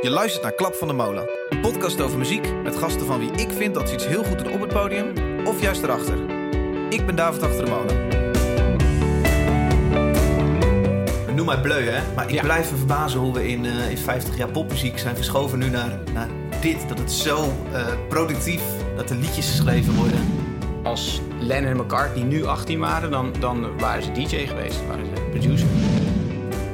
Je luistert naar Klap van de Molen. Een podcast over muziek met gasten van wie ik vind dat ze iets heel goed doen op het podium of juist erachter. Ik ben David Achter de Molen. Noem mij bleu, hè? Maar ik Ja. blijf me verbazen hoe we in, eh, in 50 jaar popmuziek zijn verschoven nu naar, naar dit. Dat het zo eh, productief, dat er liedjes geschreven worden. Als Lennon en McCartney nu 18 waren, dan, dan waren ze DJ geweest, waren ze producer.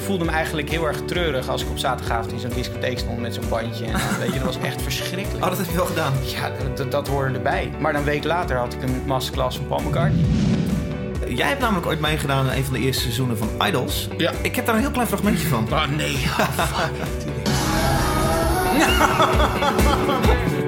Ik voelde me eigenlijk heel erg treurig als ik op zaterdagavond in zo'n discotheek stond met zo'n bandje. En, weet je, dat was echt verschrikkelijk. Oh, dat heb je wel gedaan. Ja, dat, dat, hoorde erbij. Maar een week later had ik een masterclass van Paul McCartney. Jij hebt namelijk ooit meegedaan aan een van de eerste seizoenen van Idols. Ja. Ik heb daar een heel klein fragmentje van. Oh nee.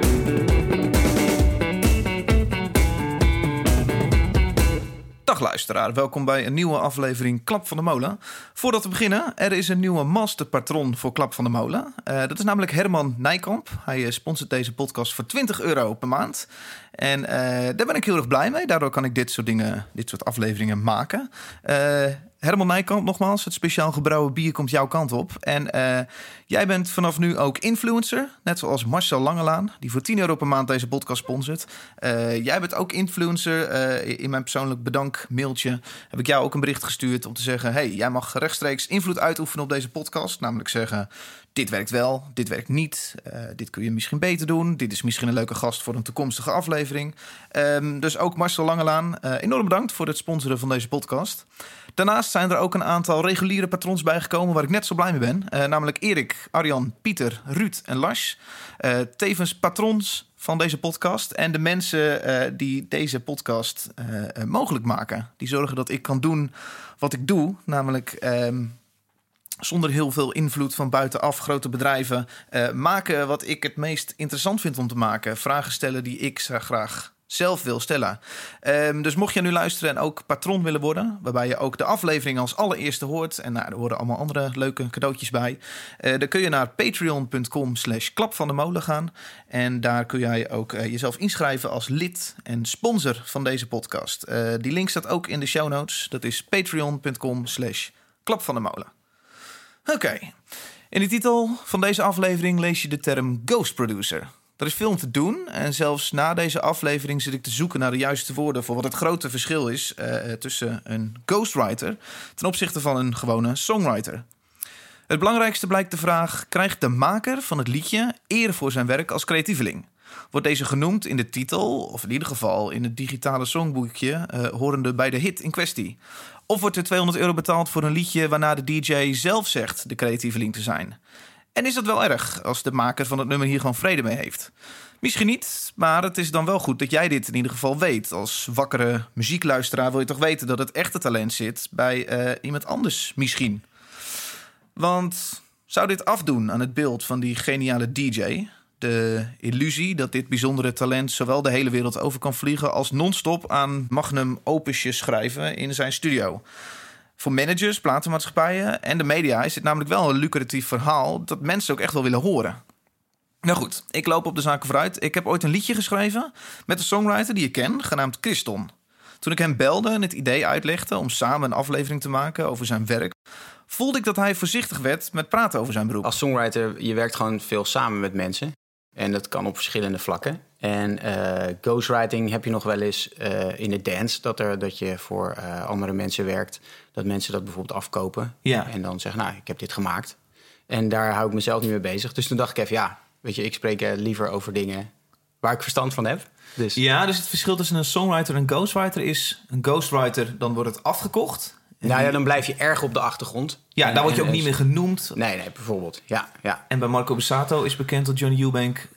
Dag luisteraar, welkom bij een nieuwe aflevering Klap van de Molen. Voordat we beginnen, er is een nieuwe masterpatron voor Klap van de Molen. Eh, dat is namelijk Herman Nijkamp. Hij eh, sponsort deze podcast voor 20 euro per maand. En eh, daar ben ik heel erg blij mee. Daardoor kan ik dit soort dingen, dit soort afleveringen maken. Eh, Herman Nijkamp, nogmaals, het speciaal gebrouwen bier komt jouw kant op. En eh, jij bent vanaf nu ook influencer, net zoals Marcel Langelaan, die voor 10 euro per maand deze podcast sponsort. Eh, jij bent ook influencer. Eh, in mijn persoonlijk bedankmailtje heb ik jou ook een bericht gestuurd om te zeggen: hey, jij mag rechtstreeks invloed uitoefenen op deze podcast. Namelijk zeggen: dit werkt wel, dit werkt niet, dit kun je misschien beter doen. Dit is misschien een leuke gast voor een toekomstige aflevering. Ehm, dus ook Marcel Langelaan, enorm bedankt voor het sponsoren van deze podcast. Daarnaast zijn er ook een aantal reguliere patrons bijgekomen waar ik net zo blij mee ben. Eh, namelijk Erik, Arjan, Pieter, Ruud en Lars. Eh, tevens patrons van deze podcast. En de mensen eh, die deze podcast mogelijk maken. Die zorgen dat ik kan doen wat ik doe. Namelijk ehm, zonder heel veel invloed van buitenaf, grote bedrijven. maken wat ik het meest interessant vind om te maken. Vragen stellen die ik graag zelf wil stellen. Ehm, dus mocht je nu luisteren en ook patron willen worden, waarbij je ook de aflevering als allereerste hoort, en nou, er horen allemaal andere leuke cadeautjes bij, eh, dan kun je naar patreon.com slash klap van de molen gaan. En daar kun jij ook eh, jezelf inschrijven als lid en sponsor van deze podcast. Eh, die link staat ook in de show notes. Dat is patreon.com slash klap van de molen. Oké. In de titel van deze aflevering lees je de term ghost producer. Er is veel om te doen en zelfs na deze aflevering zit ik te zoeken naar de juiste woorden voor wat het grote verschil is eh, tussen een ghostwriter ten opzichte van een gewone songwriter. Het belangrijkste blijkt de vraag: krijgt de maker van het liedje eer voor zijn werk als creatieveling? Wordt deze genoemd in de titel, of in ieder geval in het digitale songboekje, eh, horende bij de hit in kwestie? Of wordt er 200 euro betaald voor een liedje waarna de DJ zelf zegt de creatieveling te zijn? En is dat wel erg als de maker van het nummer hier gewoon vrede mee heeft? Misschien niet, maar het is dan wel goed dat jij dit in ieder geval weet. Als wakkere muziekluisteraar wil je toch weten dat het echte talent zit bij eh, iemand anders misschien. Want zou dit afdoen aan het beeld van die geniale DJ? De illusie dat dit bijzondere talent zowel de hele wereld over kan vliegen als non-stop aan magnum opusjes schrijven in zijn studio. Voor managers, platenmaatschappijen en de media is dit namelijk wel een lucratief verhaal dat mensen ook echt wel willen horen. Nou goed, ik loop op de zaken vooruit. Ik heb ooit een liedje geschreven met een songwriter die ik ken, genaamd Christon. Toen ik hem belde en het idee uitlegde om samen een aflevering te maken over zijn werk, voelde ik dat hij voorzichtig werd met praten over zijn beroep. Als songwriter, je werkt gewoon veel samen met mensen. En dat kan op verschillende vlakken. En eh, ghostwriting heb je nog wel eens eh, in de dance. Dat, er, dat je voor eh, andere mensen werkt. Dat mensen dat bijvoorbeeld afkopen. Ja. En dan zeggen, nou, ik heb dit gemaakt. En daar hou ik mezelf niet mee bezig. Dus toen dacht ik even, ja, weet je, ik spreek liever over dingen waar ik verstand van heb. Dus Ja, dus het verschil tussen een songwriter en een ghostwriter is... een ghostwriter, dan wordt het afgekocht. Nou ja, dan blijf je erg op de achtergrond. Ja, daar word je ook niet meer genoemd. Nee, nee, bijvoorbeeld. Ja, ja, En bij Marco Bassato is bekend dat Johnny Eubank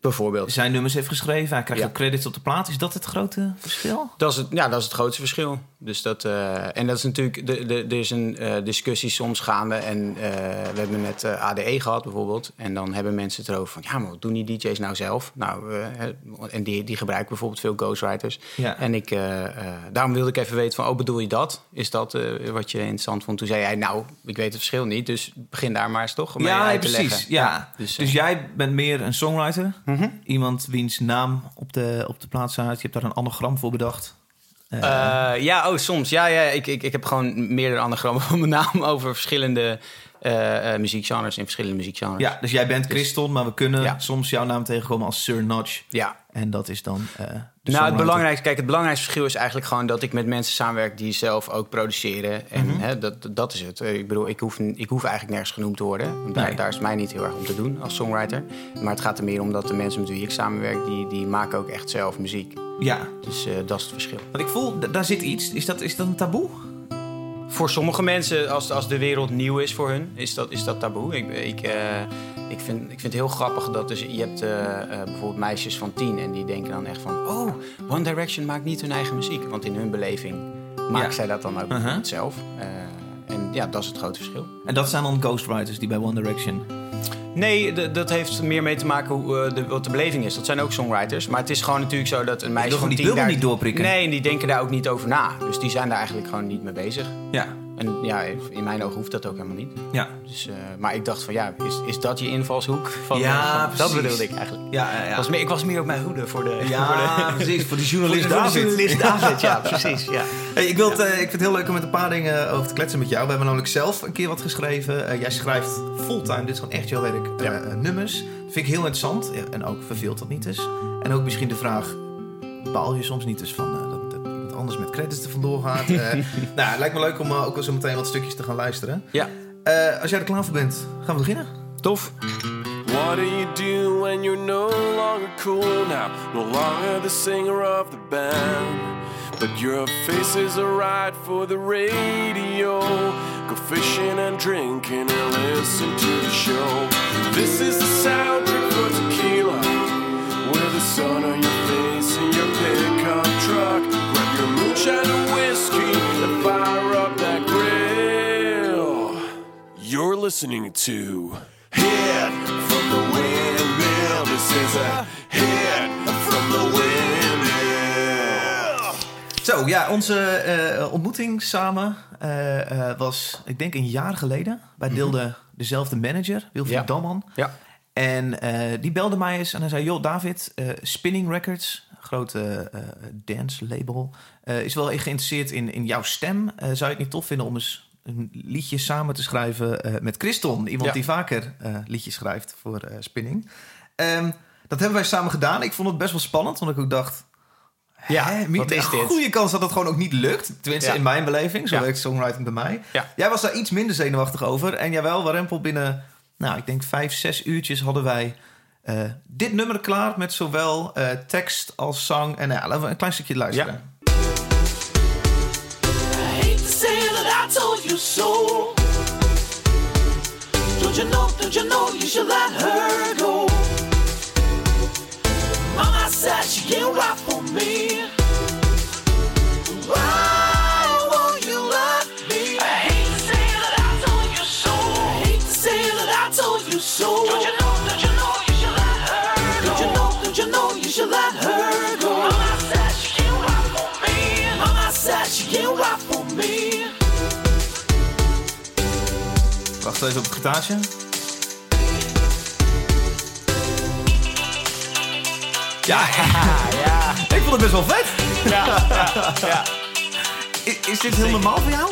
bijvoorbeeld. zijn nummers heeft geschreven. Hij krijgt Ja. ook credits op de plaat. Is dat het grote verschil? Dat is het, ja, dat is het grootste verschil. Dus dat, eh, en dat is natuurlijk, er is een eh, discussie soms gaande. En eh, we hebben net ADE gehad bijvoorbeeld. En dan hebben mensen het erover van, ja, maar wat doen die DJ's nou zelf? Nou, en die, die gebruiken bijvoorbeeld veel ghostwriters. Ja. En ik, daarom wilde ik even weten van, oh, bedoel je dat? Is dat wat je interessant vond? Toen zei hij, nou, ik weet het verschil niet. Dus begin daar maar eens toch mee ja, uit te precies. leggen. Ja. dus, Dus, eh, jij bent meer een songwriter. mhm. Iemand wiens naam op de, op de plaat staat. Je hebt daar een anagram voor bedacht. Eh, Eh, ja, oh, soms. Ja, ja ik, ik, ik heb gewoon meerdere anagrammen van mijn naam over verschillende eh, muziekgenres, in verschillende muziekgenres. Ja, dus jij bent Christon, maar we kunnen Ja. soms jouw naam tegenkomen als Sir Notch. Ja. En dat is dan. eh Nou, het belangrijkste, kijk, het belangrijkste verschil is eigenlijk gewoon dat ik met mensen samenwerk die zelf ook produceren. En Mhm. hè, dat, dat is het. Ik bedoel, ik hoef, ik hoef eigenlijk nergens genoemd te worden. Want Daar, Nee. daar is mij niet heel erg om te doen als songwriter. Maar het gaat er meer om dat de mensen met wie ik samenwerk, die, die maken ook echt zelf muziek. Ja, Dus dat is het verschil. want ik voel, daar zit iets. Is dat, is dat een taboe? Voor sommige mensen, als, als de wereld nieuw is voor hun, is dat, is dat taboe. Ik, ik, eh, ik, vind, ik vind het heel grappig dat dus, je hebt eh, eh, bijvoorbeeld meisjes van tien en die denken dan echt van... Oh, One Direction maakt niet hun eigen muziek. Want in hun beleving maken Ja. zij dat dan ook bijvoorbeeld zelf. Ja, dat is het grote verschil. En dat zijn dan ghostwriters die bij One Direction. Nee, dat heeft meer mee te maken hoe, eh, de, wat de beleving is. Dat zijn ook songwriters. Maar het is gewoon natuurlijk zo dat een meisje gewoon die tien... niet doorprikken. Nee, en die denken daar ook niet over na. Dus die zijn daar eigenlijk gewoon niet mee bezig. Ja, En ja, in mijn ogen hoeft dat ook helemaal niet. ja. Dus, eh, maar ik dacht van ja, is, is dat je invalshoek? Van, Ja, eh, van- dat bedoelde ik eigenlijk. Ja, ja, ja. Was meer, ik was meer op mijn hoede voor de, voor de, Ja, precies. Voor de voor journalist voor de David. journalist David. Ja, precies. Ja. Hey, ik, wil het, eh, ik vind het heel leuk om met een paar dingen over te kletsen met jou. We hebben namelijk zelf een keer wat geschreven. Jij schrijft fulltime, dit is gewoon echt jouw werk, Ja. nummers. Dat vind ik heel interessant. Ja, en ook verveelt dat niet dus. En ook misschien de vraag, baal je soms niet dus van anders met credits er vandoor gaat? Eh, nou, het lijkt me leuk om eh, ook wel zo meteen wat stukjes te gaan luisteren. ja, Eh, als jij er klaar voor bent, gaan we beginnen. tof. What do you do when you're no longer cool now? No longer the singer of the band. But your face is alright for the radio. Go fishing and drinking and listen to the show. This is the soundtrack for tequila. The sun on your face in your pickup truck. Grab your moonshine and whiskey and fire up that grill. You're listening to Hit from the Windmill. This is a hit from the Windmill. Zo, ja, onze eh, ontmoeting samen eh, eh, was, ik denk, een jaar geleden. Wij deelden dezelfde manager, Wilfried Ja. Dalman. Ja. En eh, die belde mij eens en hij zei... joh, David, eh, Spinning Records, grote eh, dance label... is wel geïnteresseerd in, in jouw stem. Zou je het niet tof vinden om eens een liedje samen te schrijven met Christon? Iemand Ja. die vaker liedjes schrijft voor Spinning. Ehm, dat hebben wij samen gedaan. Ik vond het best wel spannend, want ik ook dacht... Ja, Hè, wat is een dit? goede kans dat het gewoon ook niet lukt. Tenminste, Ja. in mijn beleving. Zo Ja. werkt songwriting bij mij. Jij was daar iets minder zenuwachtig over. En jawel, Warempel binnen, nou, ik denk vijf, zes uurtjes hadden wij eh, dit nummer klaar. Met zowel eh, tekst als zang. En ja, laten we een klein stukje luisteren. Ja. I hate to say that I told Even op het gitaartje. Ja, ja. ik vond het best wel vet. Ja, ja, ja. Is, is dit heel normaal voor jou?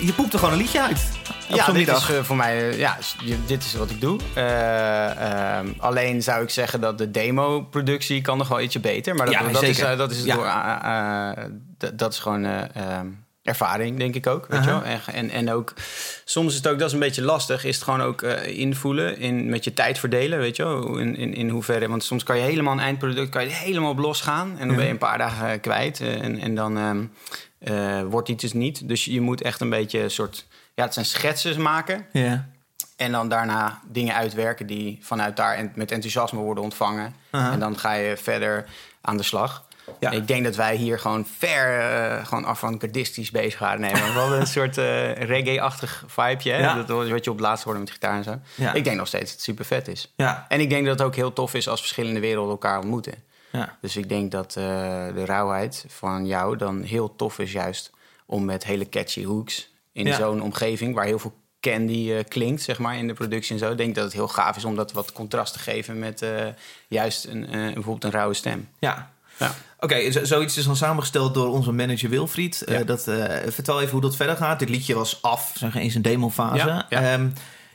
Je poept er gewoon een liedje uit. Op Ja, dit is eh, voor mij, eh, ja, dit is wat ik doe. Eh, ehm, alleen zou ik zeggen dat de demo-productie kan nog wel ietsje beter. Maar dat, Ja, dat, is, dat is door, dat is gewoon eh, ehm, ervaring, denk ik ook. Weet je wel? En, en, en ook, soms is het ook, dat is een beetje lastig, is het gewoon ook eh, invoelen, in, met je tijd verdelen, weet je wel? In, in, in hoeverre, want soms kan je helemaal een eindproduct, kan je helemaal op losgaan. En dan ben je een paar dagen eh, kwijt. eh, en, en dan ehm, eh, wordt iets dus niet. Dus je moet echt een beetje een soort, ja, het zijn schetsen maken. Ja. En dan daarna dingen uitwerken die vanuit daar en- met enthousiasme worden ontvangen. Aha. En dan ga je verder aan de slag. Ja. Ik denk dat wij hier gewoon ver eh, gewoon avant-gardistisch bezig gaan nemen. We hadden een soort eh, reggae-achtig vibeje. Hè? Ja. Dat wat je op het laatst hoorde met gitaar en zo. Ja. Ik denk nog steeds dat het super vet is. Ja. En ik denk dat het ook heel tof is als verschillende werelden elkaar ontmoeten. Ja. Dus ik denk dat eh, de rauwheid van jou dan heel tof is juist om met hele catchy hooks in zo'n omgeving waar heel veel candy klinkt, zeg maar, in de productie en zo. Ik denk dat het heel gaaf is om dat wat contrast te geven met juist een, bijvoorbeeld een rauwe stem. Ja. Ja. Oké, zo- zoiets is dan samengesteld door onze manager Wilfried. Eh, dat, eh, vertel even hoe dat verder gaat. Dit liedje was af, zeg in zijn demofase. Ja, ja. Ehm,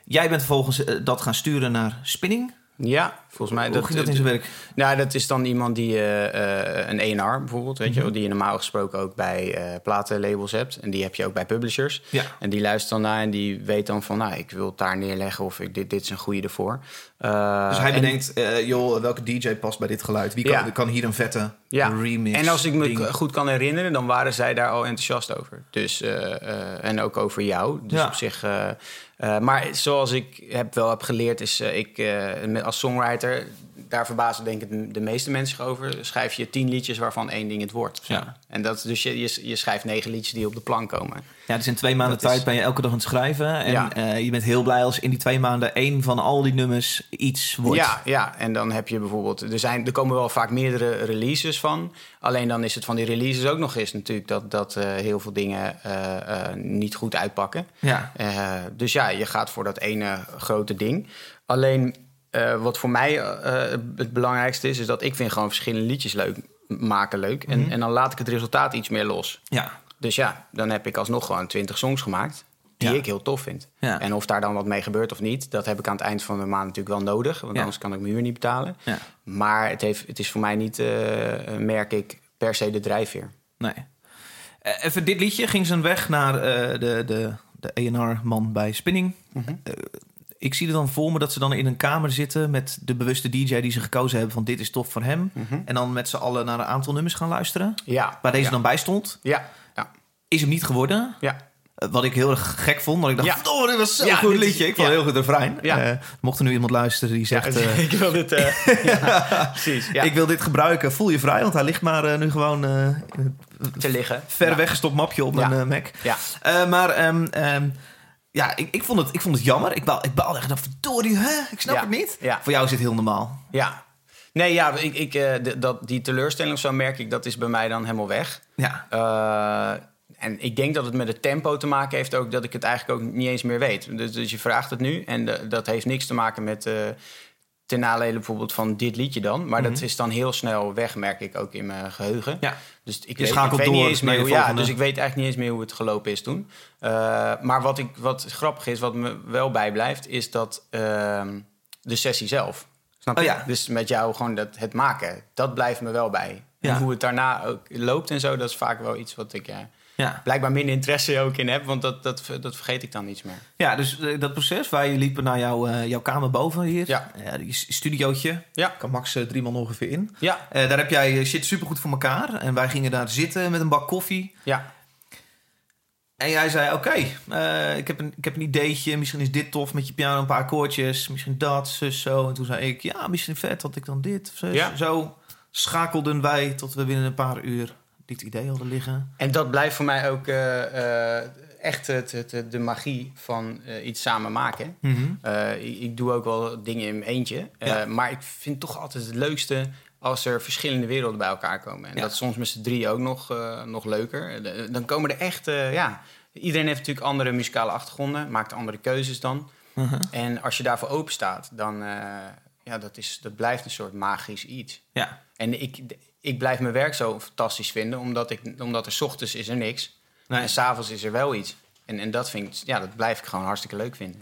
jij bent vervolgens eh, dat gaan sturen naar Spinning. Ja, volgens mij. hoe ging dat in zijn werk? Nou, dat is dan iemand die eh, een ENR bijvoorbeeld, weet Mhm. je wel, die je normaal gesproken ook bij eh platenlabels hebt. En die heb je ook bij publishers. Ja. En die luistert dan naar en die weet dan van, nou, ik wil het daar neerleggen of ik, dit, dit is een goede ervoor. Dus hij en- bedenkt, joh, welke DJ past bij dit geluid? Wie kan, Ja. kan hier een vette Ja, remix en als ik me ding- goed kan herinneren, dan waren zij daar al enthousiast over. Dus, en ook over jou. Dus Ja. op zich. Eh, maar zoals ik heb wel heb geleerd, is eh, ik eh, als songwriter, daar verbazen denk ik de meeste mensen zich over. Schrijf je tien liedjes waarvan één ding het wordt. Ja. En dat, dus je, je, je schrijft negen liedjes die op de plank komen. Ja, dus in twee maanden Dat is- tijd ben je elke dag aan het schrijven. En Ja. eh, je bent heel blij als in die twee maanden één van al die nummers iets wordt. Ja, ja, en dan heb je bijvoorbeeld... Er, zijn, er komen wel vaak meerdere releases van. Alleen dan is het van die releases ook nog eens natuurlijk... dat, dat eh, heel veel dingen eh, niet goed uitpakken. Ja. Dus ja, je gaat voor dat ene grote ding. Alleen eh, wat voor mij eh, het belangrijkste is... is dat ik vind gewoon verschillende liedjes leuk maken leuk. En, Mhm. en dan laat ik het resultaat iets meer los. Ja. Dus ja, dan heb ik alsnog gewoon 20 songs gemaakt... die Ja. ik heel tof vind. Ja. En of daar dan wat mee gebeurt of niet... dat heb ik aan het eind van de maand natuurlijk wel nodig. Want Ja. anders kan ik mijn huur niet betalen. Ja. Maar het, heeft, het is voor mij niet, eh, merk ik, per se de drijfveer. Nee. Eh, even dit liedje ging zijn weg naar eh, de, de, de ENR-man bij Spinning. Mhm. Eh, ik zie er dan voor me dat ze dan in een kamer zitten met de bewuste DJ die ze gekozen hebben van dit is tof voor hem. En dan met z'n allen naar een aantal nummers gaan luisteren. Ja. Waar deze ja. dan bij stond. Ja, ja, Is hem niet geworden. ja. Eh, Wat ik heel erg gek vond. Want ik dacht, Ja. verdomme, dit was zo'n Ja, goed liedje. Ik vond het heel goed refrein. Ja. Eh, mocht er nu iemand luisteren die zegt... eh, ik wil dit... eh, ja, precies. Ik wil dit gebruiken. Voel je vrij, want hij ligt maar eh, nu gewoon eh, te liggen. ver weggestopt mapje op mijn eh, Mac. Ja. Eh, maar ehm, ja, ik, ik, vond het, ik vond het jammer. Ik baal, ik baal echt van, verdorie, hè? Ik snap Ja. het niet. Ja. Voor jou is dit heel normaal. Ja. Nee, ja, ik, ik, eh, dat, die teleurstelling of zo merk ik, dat is bij mij dan helemaal weg. Ja, Eh, en ik denk dat het met het tempo te maken heeft ook dat ik het eigenlijk ook niet eens meer weet. Dus, dus je vraagt het nu en de- dat heeft niks te maken met eh ten nadele bijvoorbeeld van dit liedje dan. Maar dat is dan heel snel weg, merk ik ook in mijn geheugen. Ja. Dus ik Je weet, ik door niet eens meer hoe, ja, dus ik weet eigenlijk niet eens meer hoe het gelopen is toen. Eh, maar wat, ik, wat grappig is, wat me wel bijblijft, is dat ehm, de sessie zelf. Snap Oh je? ja. Dus met jou gewoon dat, het maken, dat blijft me wel bij. Ja. En hoe het daarna ook loopt en zo, dat is vaak wel iets wat ik ja, ja. blijkbaar minder interesse ook in heb. Want dat, dat, dat vergeet ik dan iets meer. ja dus eh, dat proces, wij liepen naar jouw, eh, jouw kamer boven hier. Ja. Eh, die studiootje. Ja. Kan max eh, drie man ongeveer in. Ja, daar heb jij shit supergoed voor elkaar. En wij gingen daar zitten met een bak koffie. ja, En jij zei, oké, ik, heb een, ik heb een ideetje. Misschien is dit tof met je piano, een paar akkoordjes. Misschien dat, zus, zo. En toen zei ik, ja, misschien vet dat ik dan dit, of zus. Ja. Zo schakelden wij tot we binnen een paar uur dit idee hadden liggen. En dat blijft voor mij ook eh, eh, echt het, het, de magie van eh, iets samen maken. Eh, ik, ik doe ook wel dingen in mijn eentje. Maar ik vind toch altijd het leukste als er verschillende werelden bij elkaar komen. En Ja. dat is soms met z'n drie ook nog, nog leuker. Dan komen er echt, ja... Iedereen heeft natuurlijk andere muzikale achtergronden, maakt andere keuzes dan. Mhm. En als je daarvoor open staat, dan... ja, dat, is, dat blijft een soort magisch iets. Ja, En ik, ik blijf mijn werk zo fantastisch vinden, omdat, ik, omdat er 's ochtends is er niks. Nee. En s'avonds is er wel iets. En, en dat, vind ik, ja, dat blijf ik gewoon hartstikke leuk vinden.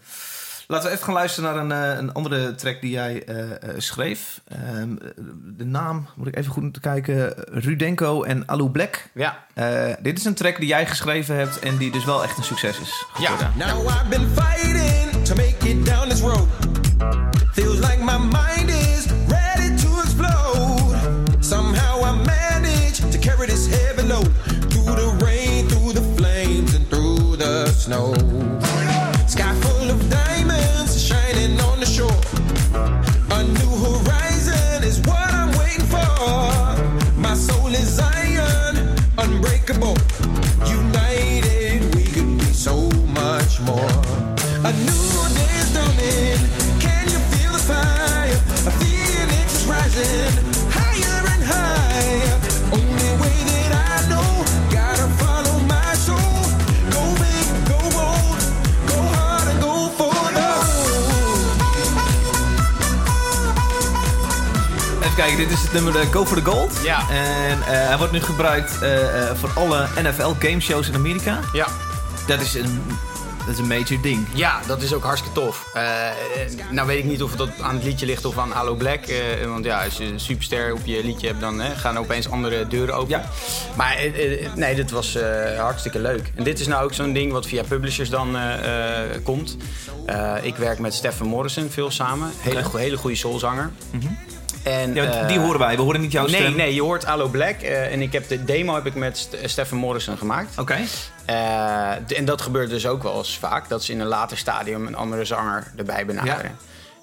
Laten we even gaan luisteren naar een, eh, een andere track die jij eh, eh, schreef. Ehm, de naam, moet ik even goed moeten kijken. Rudenko en Alu Black. Ja, Eh, dit is een track die jij geschreven hebt en die dus wel echt een succes is. geworden. Now I've been fighting to make it down this road. Snow. Kijken, dit is het nummer eh, Go for the Gold. Ja. En eh, hij wordt nu gebruikt eh, voor alle NFL gameshows in Amerika. Ja. Dat is een, dat is een major ding. Ja, dat is ook hartstikke tof. Eh, nou weet ik niet of het aan het liedje ligt of aan Hallo Black. want ja, als je een superster op je liedje hebt, dan eh, gaan er opeens andere deuren open. Ja. Maar nee, dit was hartstikke leuk. En dit is nou ook zo'n ding wat via publishers dan komt. Ik werk met Stefan Morrison veel samen. Hele, go- hele goede soulzanger. En, Ja, eh, die horen wij, we horen niet jouw Nee, stem. nee, je hoort Hallo Black. eh, en ik heb de demo heb ik met St- Stefan Morrison gemaakt. Oké. Eh, en dat gebeurt dus ook wel eens vaak. Dat ze in een later stadium een andere zanger erbij benaderen.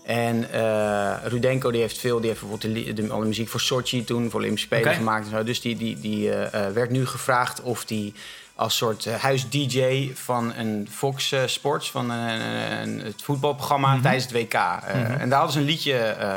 En eh, Rudenko die heeft veel, die heeft bijvoorbeeld de, alle muziek voor Sochi toen, voor Olympische Spelen gemaakt en zo. Dus die, die, die eh, eh, werd nu gevraagd of die als soort eh, huis-DJ van een Fox eh, Sports, van een, een- het voetbalprogramma Mhm. tijdens het WK. eh, En daar hadden ze een liedje eh,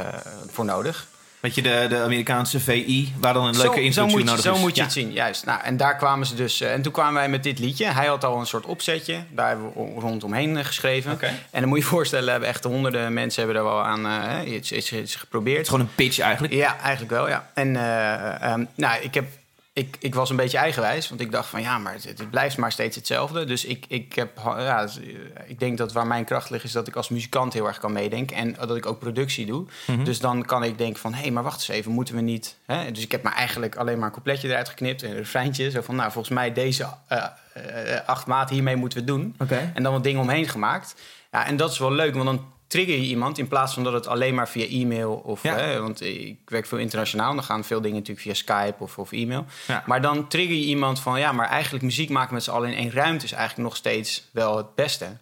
voor nodig. Weet je, de, de Amerikaanse VI, waar dan een leuke zo, zo je- nodig zo is. moet je Ja. het zien, juist. Nou, en daar kwamen ze dus. eh, en toen kwamen wij met dit liedje. Hij had al een soort opzetje. Daar hebben we rondomheen eh, geschreven. En dan moet je je voorstellen, hebben echt honderden mensen hebben er wel aan eh, iets, iets, iets geprobeerd. Het is gewoon een pitch eigenlijk. Ja, eigenlijk wel, ja. En eh, ehm, nou, ik, heb, ik, ik was een beetje eigenwijs, want ik dacht van ja, maar het, het blijft maar steeds hetzelfde. Dus ik, ik, heb, ja, dus, eh, ik denk dat waar mijn kracht ligt, is dat ik als muzikant heel erg kan meedenken en dat ik ook productie doe. Dus dan kan ik denken van hé, hey, maar wacht eens even, moeten we niet. Hè? Dus ik heb maar eigenlijk alleen maar een coupletje eruit geknipt en een refreintje. Zo van nou, volgens mij deze eh, eh, acht maten hiermee moeten we doen. En dan wat dingen omheen gemaakt. Ja, en dat is wel leuk, want dan trigger je iemand in plaats van dat het alleen maar via e-mail of. Ja. Hè, want ik werk veel internationaal, dan gaan veel dingen natuurlijk via Skype of, of e-mail. Ja. Maar dan trigger je iemand van ja, maar eigenlijk muziek maken met z'n allen in één ruimte is eigenlijk nog steeds wel het beste.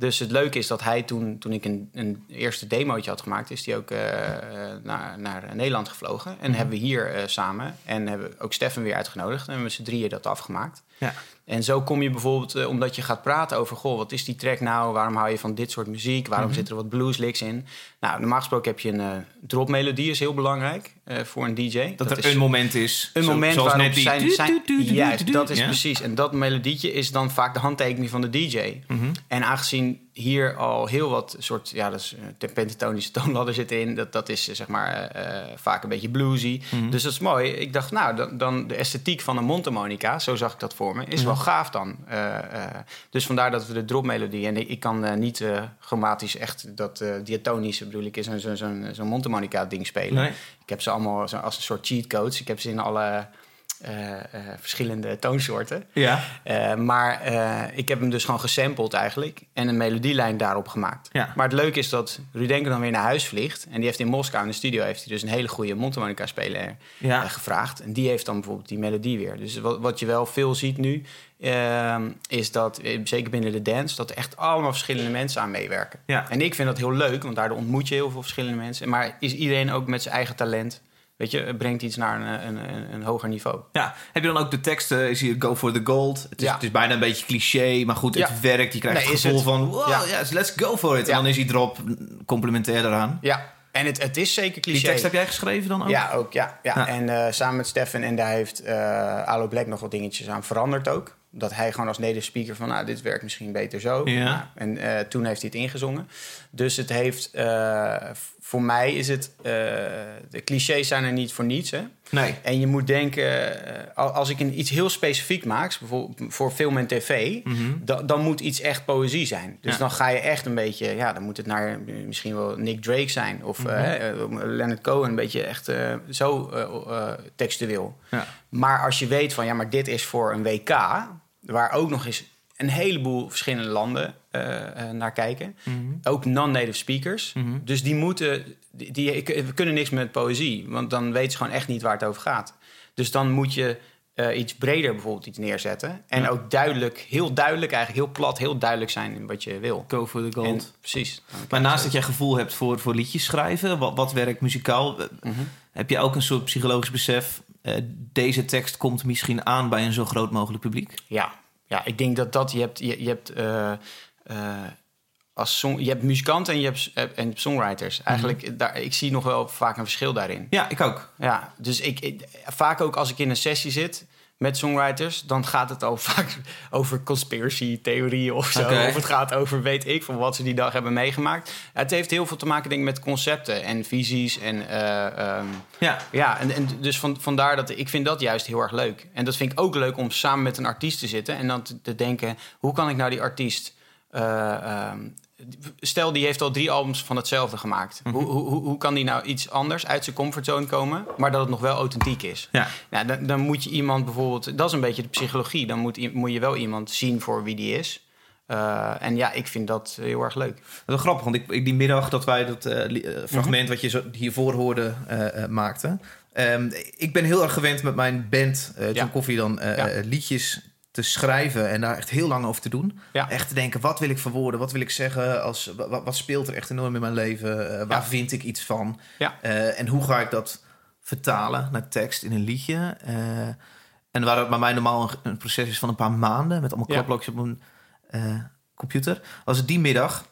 Dus het leuke is dat hij toen, toen ik een, een eerste demootje had gemaakt, is hij ook eh, eh, naar, naar Nederland gevlogen. En hebben we hier eh, samen en hebben we ook Stefan weer uitgenodigd. En we hebben met z'n drieën dat afgemaakt. Ja. En zo kom je bijvoorbeeld, omdat je gaat praten over... goh, wat is die track nou? Waarom hou je van dit soort muziek? Mhm. Waarom zitten er wat blueslicks in? Nou, normaal gesproken heb je een dropmelodie, is heel belangrijk voor een DJ. Dat, er is een moment is. een zo- moment zoals waarop net die... zijn, zijn juist, dat is Ja. precies. En dat melodietje is dan vaak de handtekening van de DJ. Mhm. En aangezien hier al heel wat soort, ja, dat is eh, de pentatonische toonladder zit in, dat, dat is eh, zeg maar eh, vaak een beetje bluesy. Mhm. Dus dat is mooi. Ik dacht, nou, dan, dan de esthetiek van een mondharmonica, zo zag ik dat voor me, is wel gaaf dan. Dus vandaar dat we de dropmelodie, en ik, ik kan niet chromatisch echt dat diatonische, bedoel ik, is zo'n zo'n zo'n zo'n mondharmonica ding spelen. Nee. Ik heb ze allemaal zo, als een soort cheat codes. Ik heb ze in alle eh, eh, verschillende toonsoorten. Ja. Eh, maar ik heb hem dus gewoon gesampled eigenlijk. En een melodielijn daarop gemaakt. Ja. Maar het leuke is dat Rudenko dan weer naar huis vliegt. En die heeft in Moskou in de studio heeft hij dus een hele goede mondharmonica speler Ja. gevraagd. En die heeft dan bijvoorbeeld die melodie weer. Dus wat, wat je wel veel ziet nu... ehm, is dat, zeker binnen de dance... dat er echt allemaal verschillende mensen aan meewerken. Ja. En ik vind dat heel leuk, want daardoor ontmoet je heel veel verschillende mensen. Maar is iedereen ook met zijn eigen talent... Weet je, brengt iets naar een, een, een, een hoger niveau. Ja, heb je dan ook de teksten? Is hier Go for the Gold? Het is, Ja. het is bijna een beetje cliché, maar goed, het Ja. werkt. Je krijgt Nee, het gevoel het. van, wow, Ja. yes, let's go for it. En dan is hij erop, complementair daaraan. Ja, en het, het is zeker cliché. Die tekst heb jij geschreven dan ook? Ja, ook. Ja, ja. En eh, samen met Stefan en daar heeft eh Alo Black nog wat dingetjes aan veranderd ook. Dat hij gewoon als native speaker van, nou, dit werkt misschien beter zo. Ja. Nou, en eh, toen heeft hij het ingezongen. Dus het heeft, voor mij is het, eh, de clichés zijn er niet voor niets, hè. Nee. En je moet denken, eh, al- als ik een, iets heel specifiek maak, bijvoorbeeld voor film en tv, da- dan moet iets echt poëzie zijn. Dus Mhm. Ja. dan ga je echt een beetje, ja, dan moet het naar eh, misschien wel Nick Drake zijn of Mhm. Leonard Cohen, een beetje echt zo textueel. Ja. Maar als je weet van, ja, maar dit is voor een WK, waar ook nog eens een heleboel verschillende landen naar kijken. Mhm. Ook non-native speakers. Dus die moeten, die, die- we kunnen niks met poëzie, want dan weten ze gewoon echt niet waar het over gaat. Dus dan moet je eh, iets breder bijvoorbeeld iets neerzetten. En ook duidelijk, heel duidelijk, eigenlijk heel plat, heel duidelijk zijn in wat je wil. Go for the Gold. En, precies. Maar naast dat jij gevoel hebt voor, voor liedjes schrijven, wat, wat werkt muzikaal, eh, Mhm. heb je ook een soort psychologisch besef. eh, deze tekst komt misschien aan bij een zo groot mogelijk publiek. Ja, ja ik denk dat dat je hebt. Je, je hebt eh, eh, als song, je hebt muzikanten en je hebt, eh, en songwriters. Eigenlijk, daar, ik zie nog wel vaak een verschil daarin. Ja, ik ook. Ja, dus ik, ik- vaak ook als ik in een sessie zit, met songwriters, dan gaat het al vaak over conspiracy theorieën of zo. Oké. Of het gaat over weet ik van wat ze die dag hebben meegemaakt. Het heeft heel veel te maken denk ik met concepten en visies. En, eh, ehm, Ja. ja, en, en dus van, vandaar dat ik vind dat juist heel erg leuk. En dat vind ik ook leuk om samen met een artiest te zitten en dan te, te denken: hoe kan ik nou die artiest. Eh, ehm, stel, die heeft al drie albums van hetzelfde gemaakt. hoe, hoe, hoe- hoe kan die nou iets anders uit zijn comfortzone komen, maar dat het nog wel authentiek is? Ja. Nou, dan, dan moet je iemand bijvoorbeeld, dat is een beetje de psychologie. Dan moet, moet je wel iemand zien voor wie die is. Eh, en ja, ik vind dat heel erg leuk. Dat is grappig, want ik, ik- die middag dat wij dat eh, eh, fragment wat je zo hiervoor hoorde maakten. ehm, ik ben heel erg gewend met mijn band, eh John Ja. Coffee, dan Ja. liedjes te schrijven en daar echt heel lang over te doen. Ja. Echt te denken, wat wil ik verwoorden? Wat wil ik zeggen? Als, wa- wa- wat, speelt er echt enorm in mijn leven? Eh, waar Ja. vind ik iets van? Ja. Eh, en hoe ga ik dat vertalen naar tekst in een liedje? Eh, en waar het bij mij normaal een, proces is van een paar maanden... met allemaal klapblokjes op een computer... was het die middag...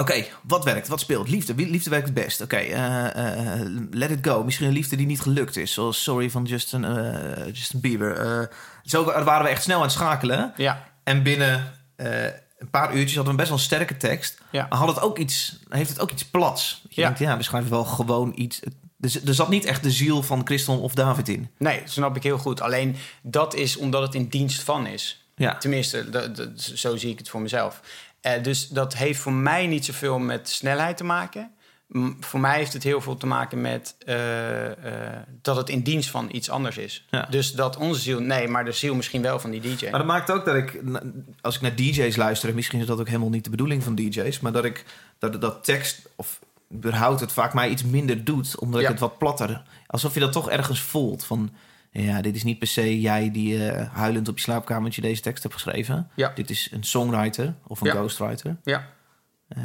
Oké, wat werkt? Wat speelt? Liefde. Liefde werkt het best. Oké, eh, eh, let it go. Misschien een liefde die niet gelukt is. Zoals Sorry van Justin, eh, Justin Bieber. Zo waren we echt snel aan het schakelen. Ja, En binnen een paar uurtjes hadden we best wel een sterke tekst. Ja. Maar had het ook iets, heeft het ook iets plats. Je Ja. denkt, ja, we schrijven wel gewoon iets. Er, er zat niet echt de ziel van Christon of David in. nee, snap ik heel goed. Alleen dat is omdat het in dienst van is. Ja, Tenminste, zo zie ik het voor mezelf. Eh, dus dat heeft voor mij niet zoveel met snelheid te maken. M- voor mij heeft het heel veel te maken met eh, eh, dat het in dienst van iets anders is. Ja. Dus dat onze ziel, nee, maar de ziel misschien wel van die DJ. maar dat maakt ook dat ik, als ik naar DJ's luister, en misschien is dat ook helemaal niet de bedoeling van DJ's, maar dat ik dat, dat tekst of überhaupt het vaak mij iets minder doet, omdat ik het wat platter. Alsof je dat toch ergens voelt van. Ja, dit is niet per se jij die eh, huilend op je slaapkamertje deze tekst hebt geschreven. Ja. Dit is een songwriter of een Ja. ghostwriter. Ja, Eh,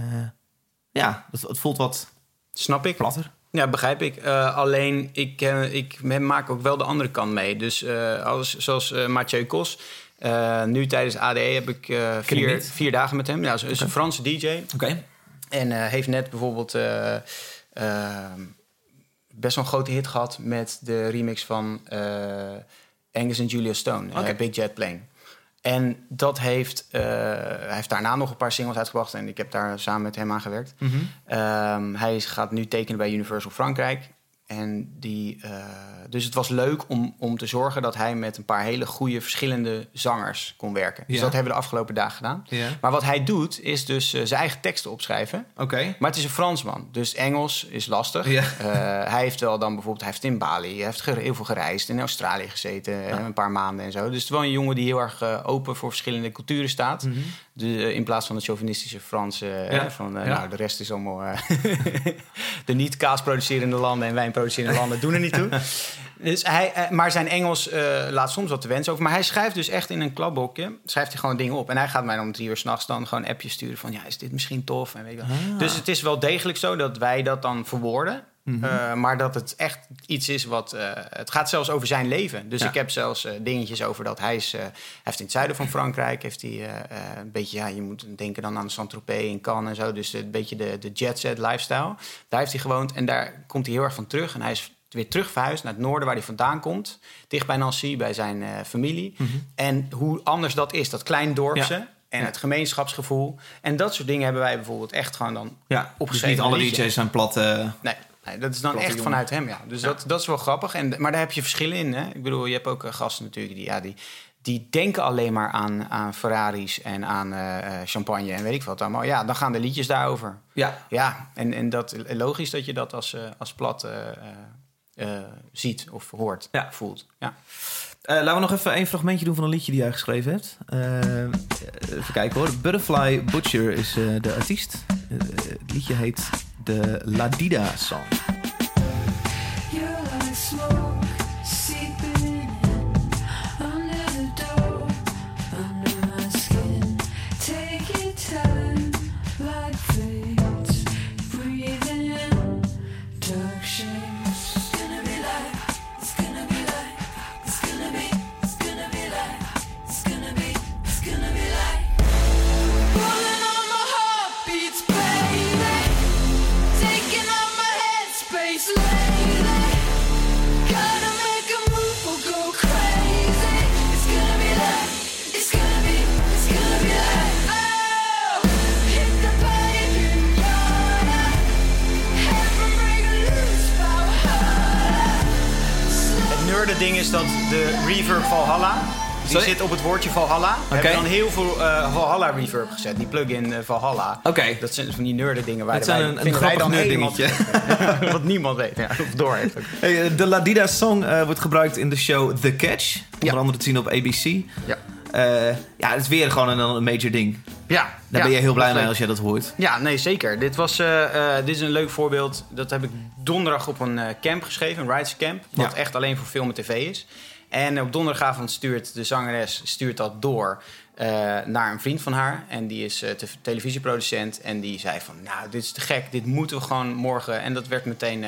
ja, het, het voelt wat snap ik. platter. Ja, begrijp ik. Eh, alleen, ik, ik maak ook wel de andere kant mee. Dus als, zoals Mathieu Kos. nu tijdens ADE heb ik vier, vier dagen met hem. Ja, hij is een Franse DJ. Oké. En heeft net bijvoorbeeld best wel een grote hit gehad met de remix van eh, Angus en Julia Stone, eh, Oké. Big Jet Plane. En dat heeft, eh, hij heeft daarna nog een paar singles uitgebracht en ik heb daar samen met hem aan gewerkt. Mhm. Ehm, hij gaat nu tekenen bij Universal Frankrijk. En die, eh, dus het was leuk om, om te zorgen dat hij met een paar hele goede verschillende zangers kon werken. Dus Ja. dat hebben we de afgelopen dagen gedaan. Ja. Maar wat hij doet, is dus eh, zijn eigen teksten opschrijven. Oké. Maar het is een Fransman, dus Engels is lastig. Ja. Eh, hij heeft wel dan bijvoorbeeld, hij heeft in Bali, hij heeft heel veel gereisd, in Australië gezeten, een paar maanden en zo. Dus het is wel een jongen die heel erg open voor verschillende culturen staat. De, eh, in plaats van het chauvinistische Franse, eh. Ja. van eh, Ja. nou, de rest is allemaal de niet kaasproducerende landen en wijnproducerende landen doen er niet toe. Dus hij, maar zijn Engels laat soms wat te wensen over. Maar hij schrijft dus echt in een klapblokje. Schrijft hij gewoon dingen op. En hij gaat mij om drie uur s'nachts dan gewoon appjes sturen van... ja, is dit misschien tof? En weet je wel. Dus het is wel degelijk zo dat wij dat dan verwoorden. Eh, maar dat het echt iets is wat... eh, het gaat zelfs over zijn leven. Dus Ja. ik heb zelfs eh, dingetjes over dat hij is... heeft in het zuiden van Frankrijk... heeft hij een beetje... ja, je moet denken dan aan Saint-Tropez en Cannes en zo. Dus een beetje de, de jet set lifestyle. Daar heeft hij gewoond en daar komt hij heel erg van terug. En hij is weer terug verhuisd naar het noorden waar hij vandaan komt. Dicht bij Nancy, bij zijn familie. En hoe anders dat is, dat klein dorpse... Ja. En Ja. het gemeenschapsgevoel. En dat soort dingen hebben wij bijvoorbeeld echt gewoon dan Ja, dus niet in alle. DJ's zijn plat. eh, Nee, nee, dat is dan echt jongen. vanuit hem, ja. Dus Dat, dat is wel grappig. En, maar daar heb je verschillen in, hè. Ik bedoel, je hebt ook eh, gasten natuurlijk die... Ja, die die denken alleen maar aan, aan Ferraris en aan eh, eh, champagne en weet ik wat allemaal. Ja, dan gaan de liedjes daarover. ja. Ja, en, en dat logisch dat je dat als, als plat ziet of hoort, Ja. voelt. Ja. Laten we nog even een fragmentje doen van een liedje die jij geschreven hebt. Even kijken hoor. Butterfly Butcher is de artiest. Het liedje heet de La Dida Song. Dat de reverb Valhalla... Die Sorry? zit op het woordje Valhalla. We Oké. hebben dan heel veel eh, Valhalla reverb gezet. Die plugin eh, Valhalla. Oké. Dat zijn van die neurde dingen waar Dat wij, zijn een- een grappig helemaal- Wat niemand weet. Ja, of door heeft. Hey, eh, de Ladida song wordt gebruikt in de show The Catch. Onder Ja. andere te zien op ABC. Ja. Eh, ja, het is weer gewoon een, een major ding. Ja, Daar ja, ben je heel blij mee als jij dat hoort. Ja, nee, zeker. Dit, was, eh, eh, dit is een leuk voorbeeld. Dat heb ik donderdag op een eh, camp geschreven, een Rides Camp. Wat Ja. echt alleen voor film en tv is. En op donderdagavond stuurt de zangeres stuurt dat door naar een vriend van haar. En die is te- televisieproducent. En die zei van, nou, dit is te gek. Dit moeten we gewoon morgen. En dat werd meteen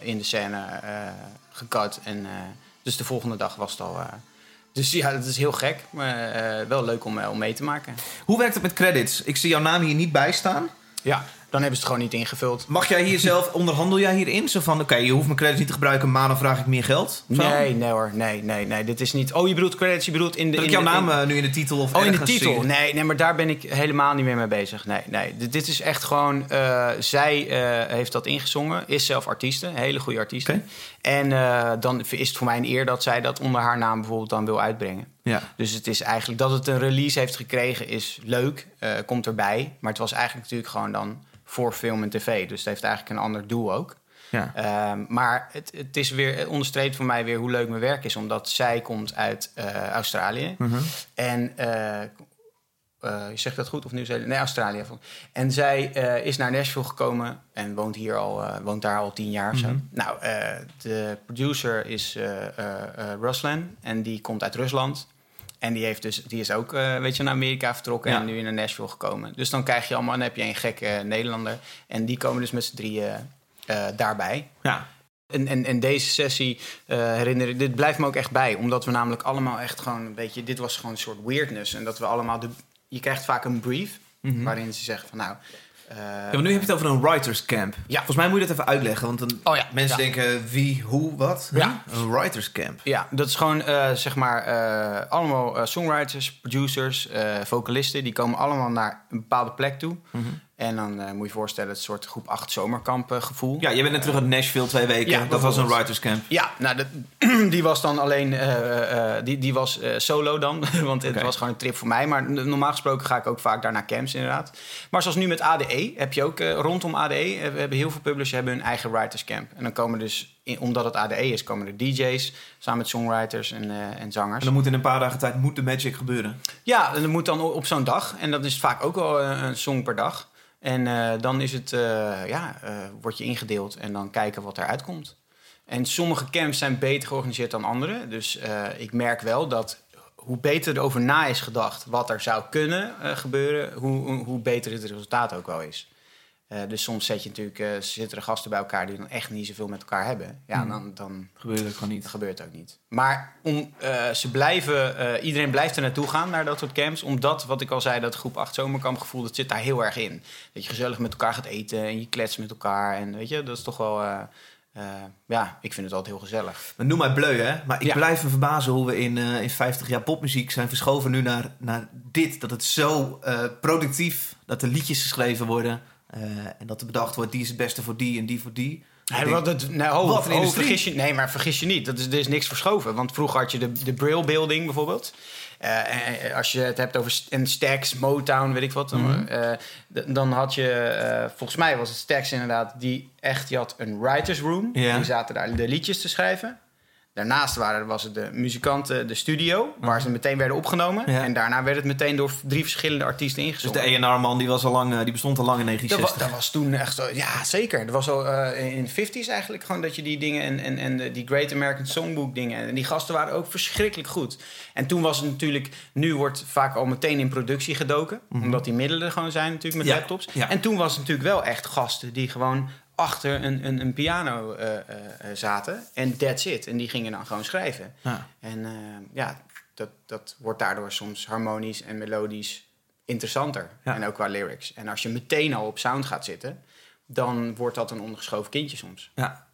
in de scène gecut. En, dus de volgende dag was het al... dus ja, dat is heel gek. Maar eh, wel leuk om, eh, om mee te maken. Hoe werkt het met credits? Ik zie jouw naam hier niet bij staan. Ja, dan hebben ze het gewoon niet ingevuld. Mag jij hier zelf, onderhandel jij hierin? Zo van, oké, je hoeft mijn credits niet te gebruiken, maar dan vraag ik meer geld? Zo? Nee, nee hoor. Nee, nee, nee. Dit is niet... Oh, je bedoelt credits, je bedoelt in de... In jouw de- naam in- eh, nu in de titel of Oh, in de titel. Nee, nee, maar daar ben ik helemaal niet meer mee bezig. Nee, nee. Dit, dit is echt gewoon... eh, zij eh, heeft dat ingezongen. Is zelf artieste. Een hele goede artieste. Oké. En dan is het voor mij een eer dat zij dat onder haar naam bijvoorbeeld dan wil uitbrengen. Ja. Dus het is eigenlijk... Dat het een release heeft gekregen is leuk. komt erbij. Maar het was eigenlijk natuurlijk gewoon dan voor film en tv. Dus het heeft eigenlijk een ander doel ook. Ja. Ehm, maar het, het, is weer, het onderstreept voor mij weer hoe leuk mijn werk is. Omdat zij komt uit eh, Australië. Mhm. En eh, eh, je zegt dat goed of Nieuw-Zeeland? Nee, Australië. En zij eh, is naar Nashville gekomen en woont, hier al, eh, woont daar al tien jaar of zo. Mhm. Nou, eh, de producer is eh eh, eh, Ruslan en die komt uit Rusland. En die, heeft dus, die is ook eh, weet je, naar Amerika vertrokken Ja. en nu naar Nashville gekomen. Dus dan krijg je allemaal, dan heb je een gekke eh, Nederlander. En die komen dus met z'n drieën eh, daarbij. ja. En, en, en deze sessie eh, herinner ik, dit blijft me ook echt bij. Omdat we namelijk allemaal echt gewoon een beetje, dit was gewoon een soort weirdness. En dat we allemaal, de, je krijgt vaak een brief Mhm. waarin ze zeggen van nou... eh, Ja, maar nu heb je het over een writers camp. Ja. Volgens mij moet je dat even uitleggen, want dan Oh ja, mensen ja. denken wie, hoe, wat. Ja. Een writers camp. Ja, dat is gewoon eh, zeg maar eh, allemaal songwriters, producers, vocalisten. Die komen allemaal naar een bepaalde plek toe. Mhm. En dan eh, moet je je voorstellen, het soort groep 8 zomerkamp eh, gevoel. Ja, je bent net terug uit Nashville twee weken. Ja, dat was een writers camp. Ja, nou, dat, die was dan alleen eh, die, die was solo dan. Want het was gewoon een trip voor mij. Maar normaal gesproken ga ik ook vaak daar naar camps, inderdaad. Maar zoals nu met ADE heb je ook rondom ADE. we hebben heel veel publishers hebben hun eigen writers camp. En dan komen dus, in- omdat het ADE is, komen er DJ's samen met songwriters en, en zangers. En dan moet in een paar dagen tijd moet de magic gebeuren. Ja, en dat moet dan op zo'n dag. En dat is vaak ook wel een song per dag. En eh, dan is het, eh, ja, eh, word je ingedeeld en dan kijken wat eruit komt. En sommige camps zijn beter georganiseerd dan andere. Dus ik merk wel dat hoe beter er over na is gedacht wat er zou kunnen gebeuren, hoe, hoe beter het resultaat ook wel is. Eh, dus soms zet je natuurlijk, eh, zitten er gasten bij elkaar die dan echt niet zoveel met elkaar hebben. Ja, dan, dan Gebeurt dat gewoon niet. dat gebeurt ook niet. Maar om, eh, ze blijven, eh, iedereen blijft er naartoe gaan, naar dat soort camps. Omdat, wat ik al zei, dat groep 8 zomerkampgevoel, dat zit daar heel erg in. Dat je gezellig met elkaar gaat eten en je kletst met elkaar. En weet je, dat is toch wel... eh, eh, ja, ik vind het altijd heel gezellig. Maar noem mij bleu, hè? Maar ik Ja. blijf me verbazen hoe we in, eh, in 50 jaar popmuziek zijn verschoven nu naar, naar dit. Dat het zo eh, productief, dat er liedjes geschreven worden. Eh, en dat er bedacht wordt, die is het beste voor die en die voor die. Denk, wat het, nee, oh, wat een oh, vergis je, nee, maar vergis je niet. Dat is, er is niks verschoven. Want vroeger had je de, de Brill Building bijvoorbeeld. Eh, en als je het hebt over st- en Stax, Motown, weet ik wat. dan, Mhm. eh, dan had je, volgens mij was het Stax inderdaad, die echt, die had een writers room. Die zaten daar de liedjes te schrijven. Daarnaast waren, was het de muzikanten, de studio, waar ze meteen werden opgenomen. Mhm. Ja. En daarna werd het meteen door drie verschillende artiesten Dus ingezongen. de A&R-man die, was al lang, eh, die bestond al lang in Dat, wa- 1960. dat was toen echt zo, ja zeker. Dat was al eh, in de 50s eigenlijk gewoon dat je die dingen en, en, en die Great American Songbook dingen. En die gasten waren ook verschrikkelijk goed. En toen was het natuurlijk, nu wordt vaak al meteen in productie gedoken. Omdat die middelen er gewoon zijn natuurlijk met Mhm. Ja, laptops. ja. En toen was het natuurlijk wel echt gasten die gewoon achter een, een, een piano eh, eh, eh, zaten. En that's it. En die gingen dan gewoon schrijven. Ja. En ja, dat, dat wordt daardoor soms harmonisch en melodisch interessanter. Ja. En ook qua lyrics. En als je meteen al op sound gaat zitten, dan wordt dat een ondergeschoven kindje soms. Ja.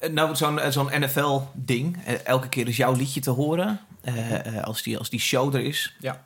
Eh, nou, zo'n eh, zo'n NFL-ding. eh, elke keer is jouw liedje te horen. als, die, als die show er is. Ja.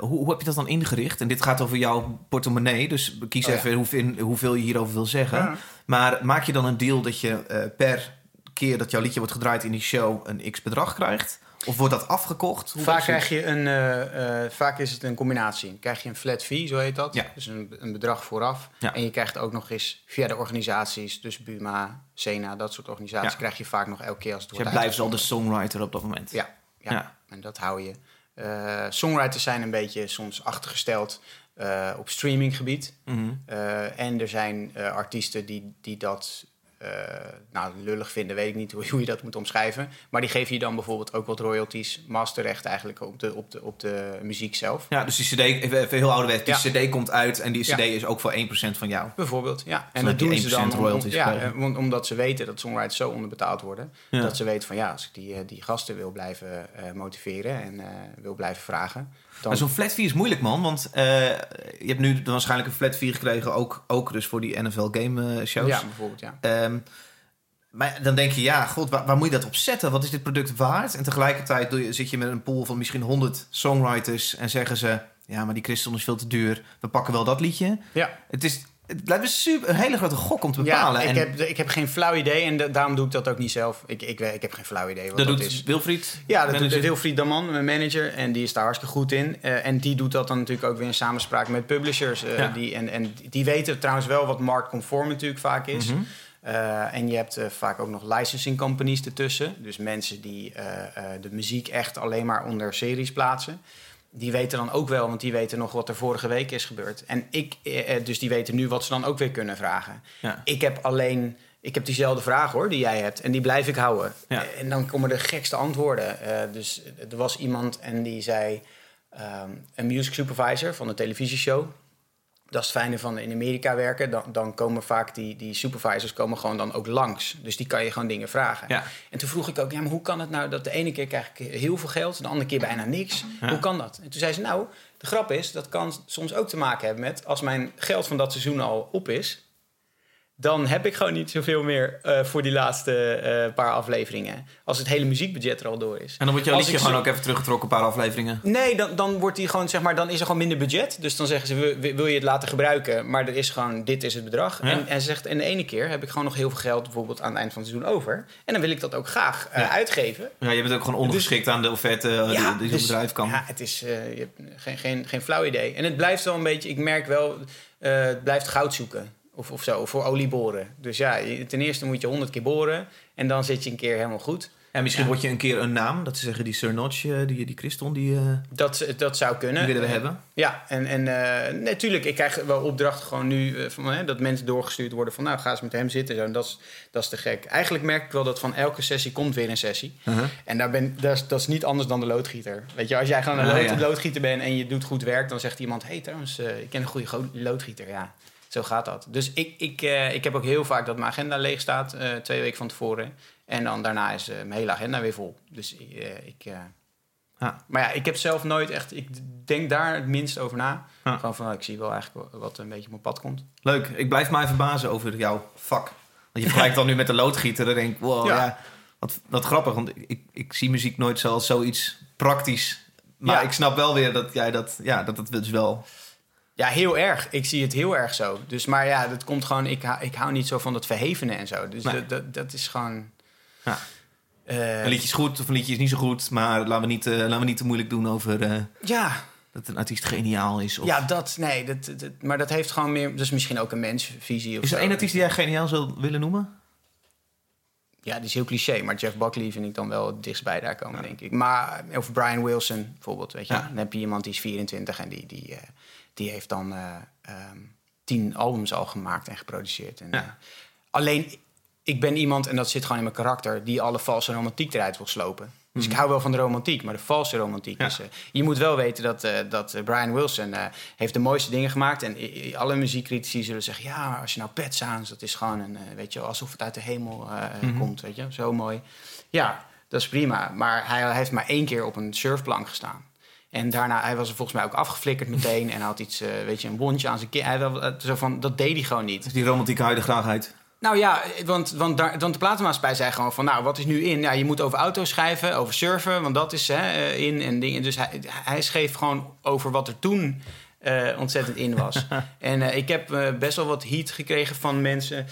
Hoe, hoe heb je dat dan ingericht? En dit gaat over jouw portemonnee. Dus kies Oh, ja. even hoeveel, hoeveel je hierover wil zeggen. Ja. Maar maak je dan een deal dat je per keer dat jouw liedje wordt gedraaid in die show een x bedrag krijgt? Of wordt dat afgekocht? Hoe Vaak, krijg je een, eh, eh, vaak is het een combinatie. Krijg je een flat fee, zo heet dat. Ja. Dus een, een bedrag vooraf. Ja. En je krijgt ook nog eens via de organisaties, dus Buma, Sena, dat soort organisaties, Ja. krijg je vaak nog elke keer als het Dus wordt blijft wel de songwriter op dat moment. Ja, ja. Ja. en dat hou je. Eh, songwriters zijn een beetje soms achtergesteld op streaminggebied. Mhm. En er zijn artiesten die, die dat nou, lullig vinden, weet ik niet hoe, hoe je dat moet omschrijven. Maar die geven je dan bijvoorbeeld ook wat royalties, masterrecht eigenlijk op de, op de, op de muziek zelf. Ja, dus die CD, even, heel ouderwets, die Ja. CD komt uit en die Ja. CD is ook voor 1% van jou. Bijvoorbeeld, ja. En dat doen ze dan 1% om- royalties ja, eh, om- omdat ze weten dat songwriters zo onderbetaald worden. Ja. Dat ze weten van ja, als ik die, eh, die gasten wil blijven eh, motiveren en eh, wil blijven vragen. Dan, Maar zo'n flat fee is moeilijk, man. Want eh, je hebt nu waarschijnlijk een flat fee gekregen, ook, ook dus voor die NFL game eh, shows. ja, bijvoorbeeld, ja. Ehm, maar dan denk je, ja, god, waar, waar moet je dat op zetten? Wat is dit product waard? En tegelijkertijd doe je, zit je met een pool van misschien 100 songwriters en zeggen ze, ja, maar die Christel is veel te duur. We pakken wel dat liedje. Ja, Het is, het lijkt me super, een hele grote gok om te bepalen. ja ik, en heb, ik heb geen flauw idee en da- daarom doe ik dat ook niet zelf. Ik, ik, ik heb geen flauw idee wat dat dat, doet is. Wilfried. Ja, dat manager. doet Wilfried Daman, mijn manager. En die is daar hartstikke goed in. Eh, en die doet dat dan natuurlijk ook weer in samenspraak met publishers. eh, Ja. die, en, en die weten trouwens wel wat marktconform natuurlijk vaak is. Mhm. Eh, en je hebt vaak ook nog licensing companies ertussen. Dus mensen die eh, eh, de muziek echt alleen maar onder series plaatsen. Die weten dan ook wel, want die weten nog wat er vorige week is gebeurd. En ik, eh, eh, dus die weten nu wat ze dan ook weer kunnen vragen. Ja. Ik heb alleen, ik heb diezelfde vraag hoor, die jij hebt. En die blijf ik houden. Ja. En dan komen de gekste antwoorden. Eh, dus er was iemand en die zei... ehm, een music supervisor van een televisieshow. Dat is het fijne van in Amerika werken. Dan, dan komen vaak die, die supervisors komen gewoon dan ook langs. Dus die kan je gewoon dingen vragen. Ja. En toen vroeg ik ook, ja, maar hoe kan het nou dat de ene keer krijg ik heel veel geld... de andere keer bijna niks? Ja. Hoe kan dat? En toen zei ze, nou, de grap is... dat kan soms ook te maken hebben met... als mijn geld van dat seizoen al op is... dan heb ik gewoon niet zoveel meer eh, voor die laatste eh, paar afleveringen. Als het hele muziekbudget er al door is. En dan wordt jouw liedje gewoon zo- ook even teruggetrokken, een paar afleveringen. Nee, dan, dan wordt die gewoon, zeg maar, dan is er gewoon minder budget. Dus dan zeggen ze, wil- je het laten gebruiken? Maar er is gewoon, dit is het bedrag. Ja. En, en ze zegt, en de ene keer heb ik gewoon nog heel veel geld, bijvoorbeeld aan het eind van het seizoen over. En dan wil ik dat ook graag eh, Ja. uitgeven. Ja, je bent ook gewoon ondergeschikt aan de offerte die, die zo'n dus- bedrijf kan. Ja, het is je hebt geen, geen, geen flauw idee. En het blijft wel een beetje, ik merk wel, het blijft goud zoeken. Of, of zo, voor olie boren. Dus ja, ten eerste moet je honderd keer boren. En dan zit je een keer helemaal goed. En misschien Ja. word je een keer een naam. Dat ze zeggen, die Sir Notch, eh, die, die Christon, die, eh, Dat, dat zou kunnen. die willen we hebben. Ja, en, en eh, natuurlijk, ik krijg wel opdrachten gewoon nu eh, van, hè, dat mensen doorgestuurd worden van nou, ga eens met hem zitten. Zo. En dat is, dat is te gek. Eigenlijk merk ik wel dat van elke sessie komt weer een sessie. Uh-huh. En daar ben, dat, is, dat is niet anders dan de loodgieter. Weet je, als jij gewoon een lood- ja. loodgieter bent en je doet goed werk, dan zegt iemand: hé, hey, trouwens, eh, ik ken een goede go- loodgieter. Ja, zo gaat dat. Dus ik, ik, eh, ik heb ook heel vaak dat mijn agenda leeg staat, eh, twee weken van tevoren. En dan daarna is eh, mijn hele agenda weer vol. Dus ik. Ja. Maar ja, ik heb zelf nooit echt. Ik denk daar het minst over na. Gewoon van, ik zie wel eigenlijk wa- wat een beetje op mijn pad komt. Leuk. Ik blijf mij verbazen over jouw vak. Want je vergelijkt dan nu met de loodgieter. Dan denk ik, wow, ja. Ja. wat, wat grappig. Want ik, ik zie muziek nooit zo als zoiets praktisch. Maar Ja. ik snap wel weer dat jij dat... Ja, dat het dus wel... Ja, heel erg. Ik zie het heel erg zo. Dus, maar ja, dat komt gewoon. Ik, hou- ik hou niet zo van dat verhevene en zo. Dus Nee. dat, dat, dat is gewoon. Ja. eh, Een liedje is goed of een liedje is niet zo goed. Maar laten we niet, eh, laten we niet te moeilijk doen over eh, ja, dat een artiest geniaal is. Of... ja, dat. Nee, dat, dat, maar dat heeft gewoon meer. Dus misschien ook een mensvisie. Of Is er één artiest die jij geniaal zou willen noemen? Ja, die is heel cliché. Maar Jeff Buckley vind ik dan wel het dichtstbij daar komen, denk ik. Maar, of Brian Wilson bijvoorbeeld, weet je. Ja. Dan heb je iemand die is 24 en die, die, die heeft dan eh, ehm, tien albums al gemaakt en geproduceerd. En, Ja. eh, alleen, ik ben iemand, en dat zit gewoon in mijn karakter... die alle valse romantiek eruit wil slopen. Dus ik hou wel van de romantiek, maar de valse romantiek Ja. is... eh, je moet wel weten dat, dat Brian Wilson heeft de mooiste dingen gemaakt. En alle muziekcritici zullen zeggen... ja, maar als je nou Pet Sounds, dat is gewoon een, weet je, alsof het uit de hemel eh, komt, weet je. Zo mooi. Ja, dat is prima. Maar hij, hij heeft maar één keer op een surfplank gestaan. En daarna, hij was er volgens mij ook afgeflikkerd meteen... en had iets, eh, weet je, een wondje aan zijn kin. Hij, wel- eh, zo van, dat deed hij gewoon niet. Dus die romantieke huide graagheid. Nou ja, want, want, daar, want de platenmaatschappij zei gewoon van... nou, wat is nu in? Ja, je moet over auto's schrijven, over surfen, want dat is hè, eh, in en dingen. Dus hij, hij schreef gewoon over wat er toen eh, ontzettend in was. en eh, ik heb eh, best wel wat heat gekregen van mensen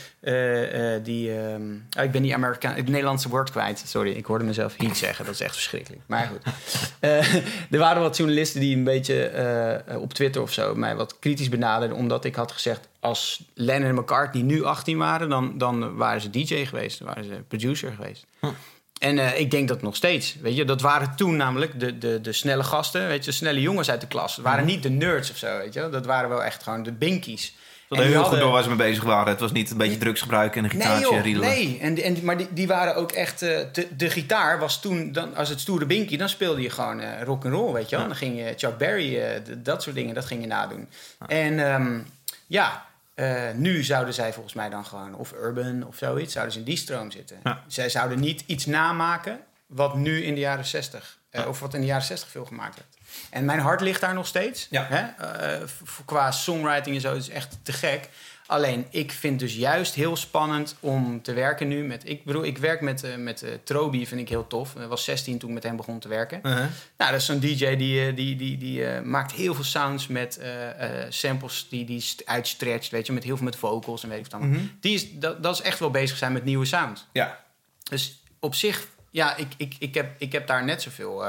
die... ehm, oh, ik ben die Amerikaan, het Nederlandse woord kwijt. Sorry, ik hoorde mezelf heat zeggen. Dat is echt verschrikkelijk. Maar goed. Er waren wat journalisten die een beetje op Twitter of zo... mij wat kritisch benaderden. Omdat ik had gezegd... als Lennon en McCartney nu 18 waren... dan, dan waren ze DJ geweest. Dan waren ze producer geweest. En eh, ik denk dat nog steeds. Weet je, dat waren toen namelijk de, de, de snelle gasten, weet je, de snelle jongens uit de klas. Het waren niet de nerds of zo, weet je. Dat waren wel echt gewoon de binkies. Dat heel goed hadden- door waar ze mee bezig waren. Het was niet een beetje drugs gebruiken en een Nee, gitaartje joh, riedelen. nee. En, en, maar die, die waren ook echt... eh, de, de gitaar was toen... Dan, als het stoere binky, dan speelde je gewoon eh rock and roll, weet je wel. Dan ging je Chuck Berry, dat soort dingen, dat ging je nadoen. En ehm, ja, eh, nu zouden zij volgens mij dan gewoon... Of urban of zoiets, zouden ze in die stroom zitten. Ja. Zij zouden niet iets namaken wat nu in de jaren 60... eh, of wat in de jaren 60 veel gemaakt werd. En mijn hart ligt daar nog steeds. Ja. Hè? Eh, qua songwriting en zo, is echt te gek. Alleen, ik vind dus juist heel spannend om te werken nu met... Ik bedoel, ik werk met, eh, met eh, Trobi, vind ik heel tof. Ik was 16 toen ik met hem begon te werken. Uh-huh. Nou, dat is zo'n DJ die, eh, die, die, die eh, maakt heel veel sounds met samples die, die st- uitstretcht, weet je, met heel veel met vocals en weet ik wat allemaal. Mhm. Die is, dat, dat is echt wel bezig zijn met nieuwe sound. Ja. Dus op zich, ja, ik, ik, ik, heb, ik heb daar net zoveel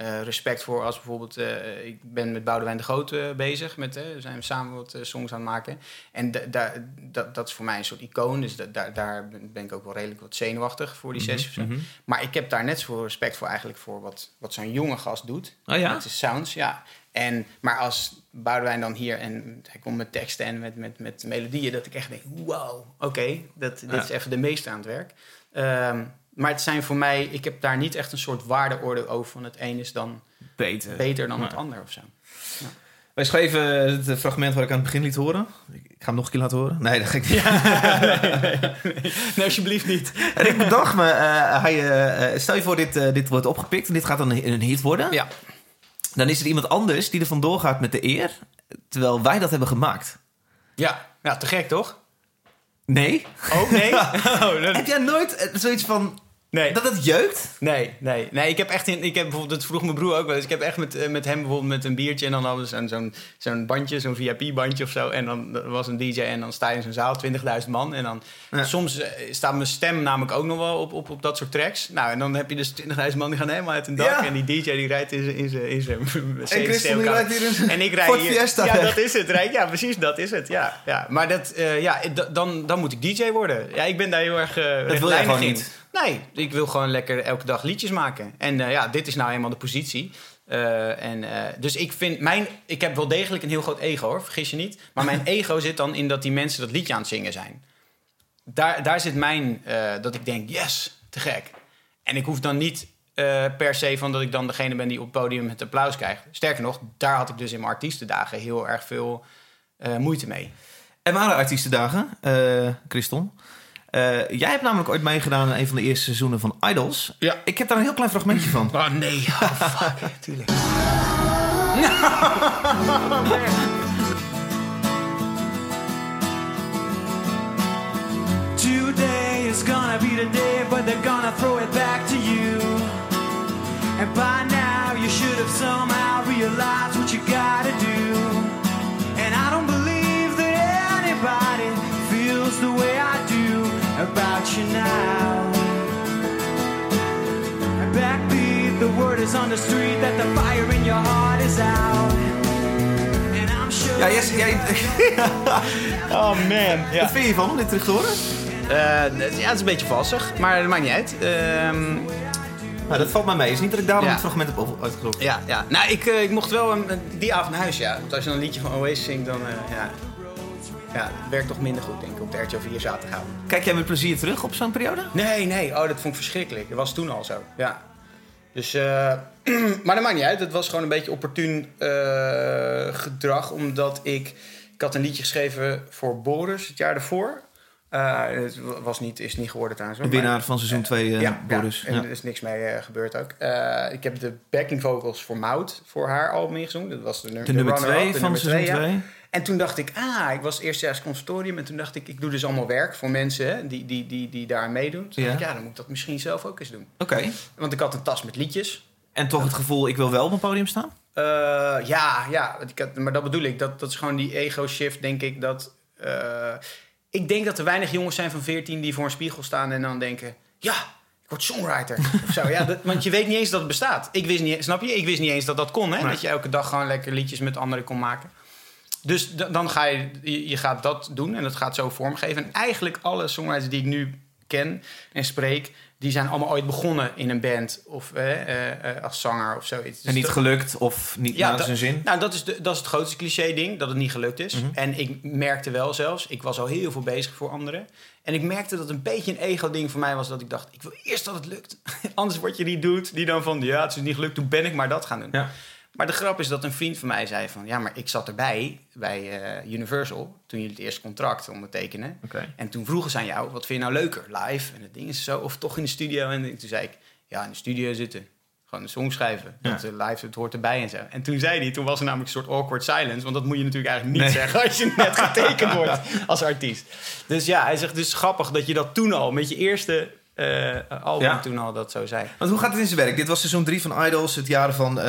eh, respect voor als bijvoorbeeld... eh, ik ben met Boudewijn de Groot bezig. Met, eh, we zijn samen wat songs aan het maken. En dat, dat is voor mij een soort icoon. Dus da- daar daar ben ik ook wel redelijk wat zenuwachtig voor die sessie. of zo. mhm. Maar ik heb daar net zoveel respect voor eigenlijk... voor wat, wat zo'n jonge gast doet. Oh ja? Met de sounds, ja. En, maar als Boudewijn dan hier en hij komt met teksten en met, met, met melodieën... dat ik echt denk, wow, oké, dat dit Ja. is even de meeste aan het werk. Ehm, maar het zijn voor mij, ik heb daar niet echt een soort waardeoordeel over van het een is dan Beter. beter dan het ander of zo. Wij schreven het fragment wat ik aan het begin liet horen. Ik ga hem nog een keer laten horen. Nee, dat ga ik niet. Nee, alsjeblieft niet. En ik bedacht me, eh, hij, eh, eh, stel je voor dit, eh, dit wordt opgepikt en dit gaat dan een een hit worden. Ja. Dan is er iemand anders die er vandoor gaat met de eer, terwijl wij dat hebben gemaakt. Ja, ja, te gek toch? Nee? Oh, nee? oh, dat- Heb jij nooit eh, zoiets van, nee. dat het jeukt? Nee, nee, nee. Ik heb echt in, ik heb bijvoorbeeld, dat vroeg mijn broer ook wel eens. Ik heb echt met, eh, met hem bijvoorbeeld met een biertje en dan hadden we zo'n zo'n bandje, zo'n VIP-bandje of zo. En dan dat was een DJ en dan sta je in zo'n zaal, 20.000 man. En dan Ja. soms eh, staat mijn stem namelijk ook nog wel op, op, op dat soort tracks. Nou, en dan heb je dus 20.000 man die gaan helemaal uit een dak. Ja. En die DJ die rijdt in zijn in zijn in zijn En Christel die rijdt hier in zijn En ik rijd hier- Fiesta Ja, dat is het. Rijd. Ja, precies, dat is het. Ja, ja. Maar dat, eh, ja, dan, dan moet ik DJ worden. Ja, ik ben daar heel erg. eh wil jij gewoon in. niet. Nee, ik wil gewoon lekker elke dag liedjes maken. En eh, ja, dit is nou eenmaal de positie. Eh, en, eh, dus ik vind mijn. Ik heb wel degelijk een heel groot ego hoor, vergis je niet. Maar mijn ego zit dan in dat die mensen dat liedje aan het zingen zijn. Daar, daar zit mijn. dat ik denk, yes, te gek. En ik hoef dan niet per se van dat ik dan degene ben die op het podium het applaus krijgt. Sterker nog, daar had ik dus in mijn artiestendagen heel erg veel moeite mee. Er waren artiestendagen, eh Eh, jij hebt namelijk ooit meegedaan aan een van de eerste seizoenen van Idols. Ja. Ik heb daar een heel klein fragmentje van. Oh nee, oh, fuck, tuurlijk. Today is gonna be the day, but they're gonna throw it back to you. And by now, you should have somehow realized about you now. Backbeat, the word is on the street that the fire in your heart is out. And I'm sure. Ja, yes, jij, Oh man, ja. wat vind je van om dit terug te horen? Eh, ja, het is een beetje valsig, maar dat maakt niet uit. Ehm, Nou, dat valt mij mee. Het is niet dat ik daarom Ja. het fragment heb op- uitgezocht. ja, ja. Nou, ik, eh, ik mocht wel een, een- die avond naar huis, ja. Want als je dan een liedje van Oasis zingt, dan eh, ja. Ja, het werkt toch minder goed, denk ik, op de RTL 4 zaterdagavond. Kijk jij met plezier terug op zo'n periode? Nee, nee, oh, dat vond ik verschrikkelijk. Dat was toen al zo, ja. Dus, eh, maar dat maakt niet uit. Het was gewoon een beetje opportun eh, gedrag, omdat ik... Ik had een liedje geschreven voor Boris het jaar daarvoor. Eh, het was niet, is niet geworden trouwens. De hoor, winnaar van seizoen 2, uh, Boris. en Ja. er is niks mee gebeurd ook. Ik heb de backing vocals voor Mout voor haar album ingezongen. Dat was de, nu- De nummer runner-up, 2 de van seizoen twee, ja. 2. En toen dacht ik, ah, ik was eerstejaars conservatorium. En toen dacht ik, ik doe dus allemaal werk voor mensen hè, die, die, die, die daar meedoen. Toen Ja. dacht ik, ja, dan moet ik dat misschien zelf ook eens doen. Oké. Want ik had een tas met liedjes. En toch het gevoel, ik wil wel op een podium staan? Eh, ja, ja, want ik had- maar dat bedoel ik. Dat, dat is gewoon die ego-shift, denk ik. Dat, eh, ik denk dat er weinig jongens zijn van 14 die voor een spiegel staan en dan denken: ja, ik word songwriter. of zo. Ja, dat, want je weet niet eens dat het bestaat. Ik wist niet, snap je? Ik wist niet eens dat dat kon. Hè? Nee. Dat je elke dag gewoon lekker liedjes met anderen kon maken. Dus dan ga je, je, je gaat dat doen en dat gaat zo vormgeven. En eigenlijk alle songwriters die ik nu ken en spreek, die zijn allemaal ooit begonnen in een band of eh, eh, als zanger of zoiets. Dus En niet dat- gelukt of niet Ja, naar zijn zin. nou, dat is, de, dat is het grootste cliché-ding, dat het niet gelukt is. Mhm. En ik merkte wel zelfs, ik was al heel veel bezig voor anderen. En ik merkte dat het een beetje een ego-ding voor mij was, dat ik dacht, ik wil eerst dat het lukt. Anders word je die dude die dan van, ja, het is niet gelukt, toen ben ik maar dat gaan doen. Ja. Maar de grap is dat een vriend van mij zei van, ja, maar ik zat erbij bij eh, Universal, toen jullie het eerste contract ondertekenen. En toen vroegen ze aan jou, wat vind je nou leuker, live? En het ding is zo, of toch in de studio? En toen zei ik, ja, in de studio zitten. Gewoon een song schrijven. Ja. Dat eh, live, het hoort erbij en zo. En toen zei hij, toen was er namelijk een soort awkward silence. Want dat moet je natuurlijk eigenlijk niet Nee. zeggen als je net getekend wordt als artiest. Dus ja, hij zegt, dus grappig dat je dat toen al, met je eerste eh, album Ja. toen al dat zo zei. Want hoe gaat het in zijn werk? Dit was seizoen 3 van Idols, het jaar van eh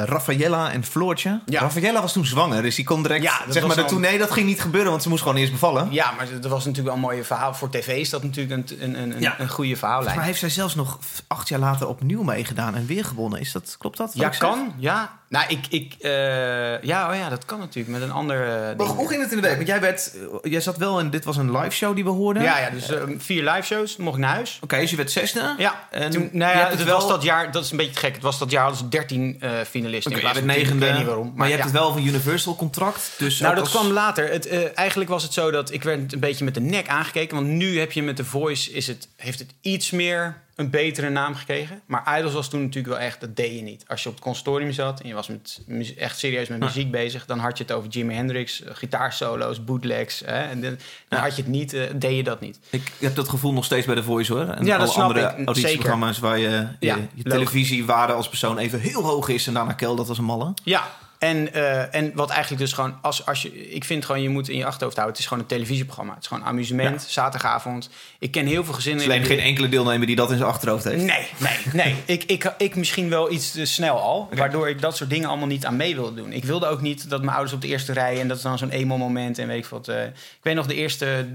eh, Raffaella en Floortje. Ja. Raffaella was toen zwanger, dus die kon direct... Ja, zeg maar, de al- tournee, dat ging niet gebeuren, want ze moest gewoon eerst bevallen. Ja, maar dat was natuurlijk wel een mooie verhaal. Voor tv is dat natuurlijk een, een, een, Ja. een goede verhaallijn. mij heeft zij zelfs nog acht jaar later opnieuw meegedaan en weer gewonnen. Is dat, klopt dat? Ja, kan. Ja. Nou, ik... ik eh, ja, oh ja, dat kan natuurlijk met een ander eh, Maar hoe ging het in de werk? Want jij, werd, eh, jij zat wel in, dit was een live show die we hoorden. Ja, ja, dus vier live shows. Mocht ik naar huis. Oké, dus je werd zesde. Ja, En toen, nou ja, het was dat jaar, dat is een beetje gek. Het was dat jaar 13 eh finalisten. Oké, in plaats bent van 10, negende. Ik weet niet waarom. Maar je hebt ja. het wel van Universal contract. Dus Nou, dat als- kwam later. Het, eigenlijk was het zo dat ik werd een beetje met de nek aangekeken. Want nu heb je met The Voice, is het, heeft het iets meer een betere naam gekregen. Maar Idols was toen natuurlijk wel echt, dat deed je niet. Als je op het consortium zat en je was met, echt serieus met muziek bezig... dan had je het over Jimi Hendrix, eh, gitaarsolo's, bootlegs. Hè, en dan dan had je het niet, eh, deed je dat niet. Ik heb dat gevoel nog steeds bij The Voice hoor. En Ja, dat alle andere ik. auditieprogramma's waar je, je, Ja, je televisiewaarde als persoon even heel hoog is en daarna kel dat als een malle. Ja, en, eh, en wat eigenlijk dus gewoon, als, als je, ik vind gewoon, je moet in je achterhoofd houden, het is gewoon een televisieprogramma. Het is gewoon amusement, zaterdagavond. Ik ken heel veel gezinnen. Er is alleen die- geen enkele deelnemer die dat in zijn achterhoofd heeft. Nee, nee, nee. ik, ik, ik misschien wel iets te snel al. Waardoor ik dat soort dingen allemaal niet aan mee wilde doen. Ik wilde ook niet dat mijn ouders op de eerste rij... en dat is dan zo'n emo-moment en weet ik wat. eh, ik weet nog de eerste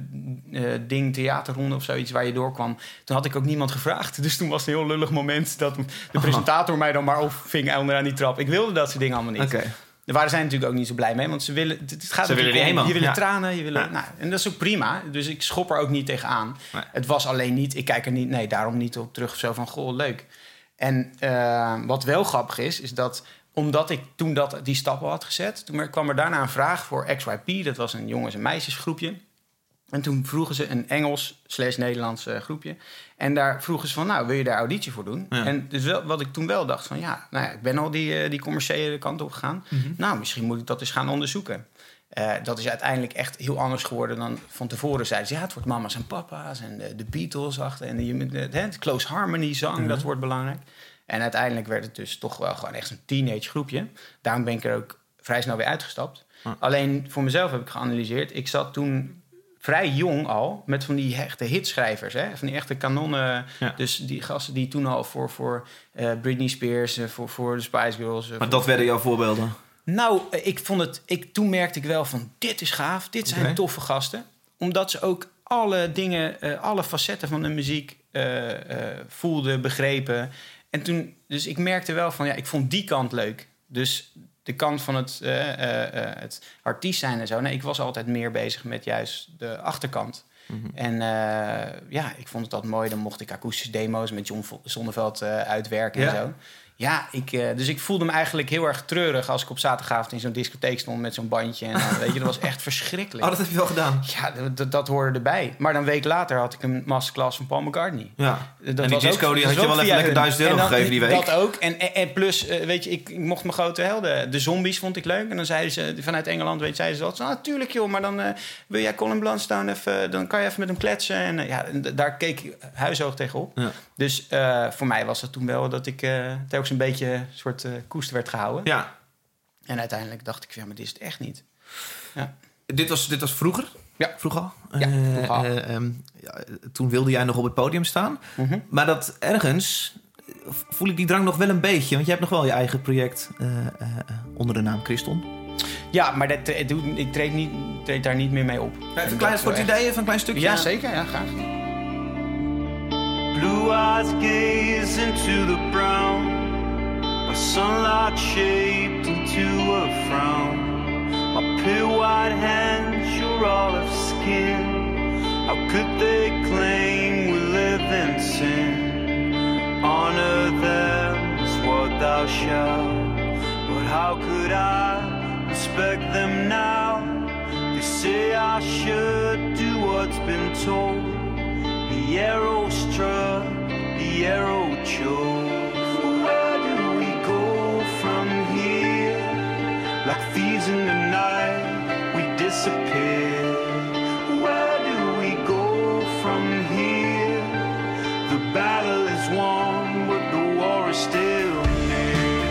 eh, ding, theaterronde of zoiets... waar je doorkwam. Toen had ik ook niemand gevraagd. Dus toen was het een heel lullig moment... dat de presentator mij dan maar opving onderaan die trap. Ik wilde dat soort dingen allemaal niet. Oké. Daar waren zij natuurlijk ook niet zo blij mee. Want ze willen, het, gaat Ze willen die Je willen ja. tranen, je willen, Ja. nou, en dat is ook prima. Dus ik schop er ook niet tegenaan. Nee. Het was alleen niet, ik kijk er niet, nee, daarom niet op terug zo van, goh, leuk. En eh, wat wel grappig is, is dat omdat ik toen dat, die stappen had gezet, toen kwam er daarna een vraag voor XYP. Dat was een jongens- en meisjesgroepje. En toen vroegen ze een Engels slash Nederlands eh, groepje. En daar vroegen ze van, nou, wil je daar auditie voor doen? Ja. En dus wel, wat ik toen wel dacht van, ja, nou ja, ik ben al die, eh, die commerciële kant op gegaan. Mhm. Nou, misschien moet ik dat eens gaan onderzoeken. Eh, dat is uiteindelijk echt heel anders geworden dan van tevoren zeiden ze. Ja, het wordt mama's en papa's en de, de Beatles achter. En de, de, de, de close harmony zang, Mhm. dat wordt belangrijk. En uiteindelijk werd het dus toch wel gewoon echt een teenage groepje. Daarom ben ik er ook vrij snel weer uitgestapt. Ja. Alleen voor mezelf heb ik geanalyseerd. Ik zat toen vrij jong al met van die echte hitschrijvers. Hè? Van die echte kanonnen. Ja. Dus die gasten die toen al voor, voor eh, Britney Spears, eh, voor, voor de Spice Girls... eh, Maar dat werden jouw voorbeelden. nou, ik vond het. Ik, toen merkte ik wel van dit is gaaf, dit zijn toffe gasten. Omdat ze ook alle dingen, alle facetten van de muziek voelden, begrepen. En toen, dus ik merkte wel van ja, ik vond die kant leuk. Dus de kant van het, eh, eh, eh, het artiest zijn en zo. Nee, ik was altijd meer bezig met juist de achterkant. En eh, ja, ik vond het dat mooi. Dan mocht ik akoestische demo's met John Zonneveld uitwerken Ja. en zo. Ja, ik, eh, dus ik voelde me eigenlijk heel erg treurig als ik op zaterdagavond in zo'n discotheek stond met zo'n bandje. En weet je, dat was echt verschrikkelijk. Oh, dat heb je wel gedaan. Ja, dat- dat, hoorde erbij. Maar dan een week later had ik een masterclass van Paul McCartney. Ja. Dat en die disco ook- die had je wel even lekker. 1000 euro gegeven die week. Dat ook. En, en, en plus, eh, weet je, ik, ik mocht mijn grote helden. De zombies vond ik leuk. En dan zeiden ze vanuit Engeland, weet je, zeiden ze dat. Ah, natuurlijk joh, maar dan eh, wil jij Colin Blunstone even... Dan kan je even met hem kletsen. En ja, en daar keek ik huishoog tegenop. Ja. Dus eh, voor mij was het toen wel dat ik eh telkens een beetje een soort eh, koest werd gehouden. Ja. En uiteindelijk dacht ik, ja, maar dit is het echt niet. Ja. Dit was, dit was vroeger? Ja. Vroeger al? Ja, Eh, vroeger al. eh, ehm, ja, toen wilde jij nog op het podium staan. Mhm. Maar dat ergens, voel ik die drang nog wel een beetje. Want je hebt nog wel je eigen project onder de naam Christon. Ja, maar dat, ik treed, niet, treed daar niet meer mee op. Even een klein, het idee, even een klein stukje. Ja, zeker. Ja, graag. Blue eyes gaze into the brown by sunlight shaped into a frown. My pale white hands, your olive skin. How could they claim we live in sin? Honor them is what thou shalt. But how could I respect them now? They say I should do what's been told. The arrow arrow chose. Where do we go from here? Like thieves in the night, we disappear. Where do we go from here? The battle is won, but the war is still near.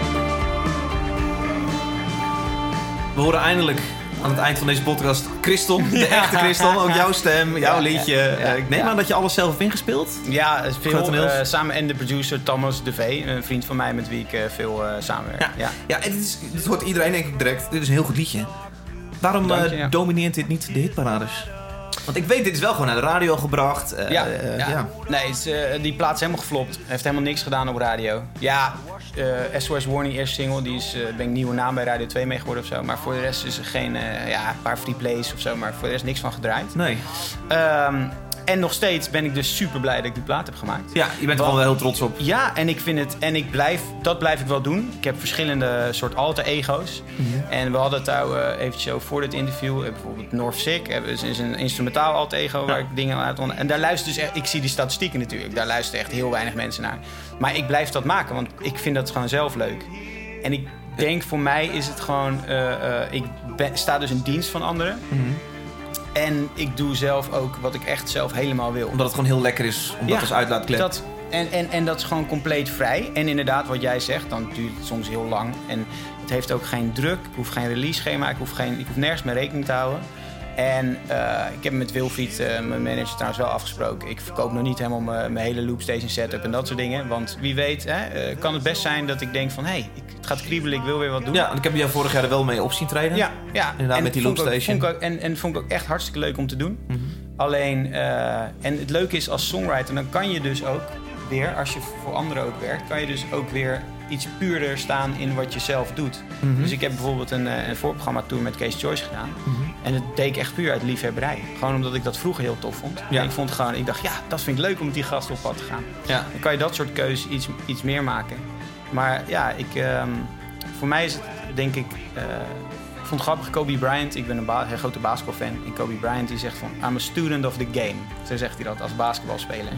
We horen eindelijk aan het eind van deze podcast Christon, de echte Christon. Ook jouw stem, jouw liedje. ik neem aan dat je alles zelf hebt ingespeeld. Ja, veel eh, samen en de producer Thomas de V, een vriend van mij met wie ik eh, veel eh, samenwerk. Ja, Ja. en dit, is, dit hoort iedereen denk ik direct. Dit is een heel goed liedje. Waarom Dank je, ja. domineert dit niet de hitparades? Want ik weet, dit is wel gewoon naar de radio gebracht. eh, Ja, eh, ja. ja. nee, is, eh, die plaat is helemaal geflopt. Heeft helemaal niks gedaan op radio. Ja, SOS Warning, eerste single, die is, ben ik nieuwe naam bij Radio 2 mee geworden of zo. Maar voor de rest is er geen, ja, een paar free plays of zo, maar voor de rest niks van gedraaid. Nee. Ehm, en nog steeds ben ik dus super blij dat ik die plaat heb gemaakt. Ja, je bent er gewoon wel heel trots op. Ja, en ik vind het, en ik blijf, dat blijf ik wel doen. Ik heb verschillende soort alter ego's. En we hadden het daar eh, eventjes over voor dit interview. Eh, bijvoorbeeld North Sick eh, is, een instrumentaal alter ego waar ik dingen uit on- En daar luisteren dus echt, ik zie die statistieken natuurlijk. Daar luisteren echt heel weinig mensen naar. Maar ik blijf dat maken, want ik vind dat gewoon zelf leuk. En ik denk voor mij is het gewoon, ik ben, sta dus in dienst van anderen. En ik doe zelf ook wat ik echt zelf helemaal wil. Omdat het gewoon heel lekker is om dat als uitlaatklep. Dat, en, en, en dat is gewoon compleet vrij. En inderdaad, wat jij zegt, dan duurt het soms heel lang. En het heeft ook geen druk. Ik hoef geen release schema. Ik hoef, geen, ik hoef nergens mee rekening te houden. En eh, ik heb met Wilfried, eh, mijn manager, trouwens wel afgesproken. Ik verkoop nog niet helemaal mijn, hele loopstation setup en dat soort dingen. Want wie weet, hè, eh, kan het best zijn dat ik denk van... hé, hey, ik- het gaat kriebelen, ik wil weer wat doen. Ja, en ik heb jou vorig jaar er wel mee op zien treden. Ja, ja. Inderdaad, En met die ook- loopstation. ook- en, en vond ik ook echt hartstikke leuk om te doen. Mhm. Alleen, eh, en het leuke is als songwriter, dan kan je dus ook weer, als je voor anderen ook werkt, kan je dus ook weer iets puurder staan in wat je zelf doet. Mhm. Dus ik heb bijvoorbeeld een, eh, een voorprogramma tour met Case Choice gedaan. Mhm. En dat deed ik echt puur uit liefhebberij. Gewoon omdat ik dat vroeger heel tof vond. Ja. En ik vond gewoon, ik dacht, ja, dat vind ik leuk om met die gasten op pad te gaan. Ja. Dan kan je dat soort keuzes iets, iets meer maken. Maar ja, ik, ehm, voor mij is het denk ik. eh, ik vond het grappig, Kobe Bryant. Ik ben een, ba- grote basketbalfan. En Kobe Bryant die zegt van: I'm a student of the game. Zo zegt hij dat als basketbalspeler.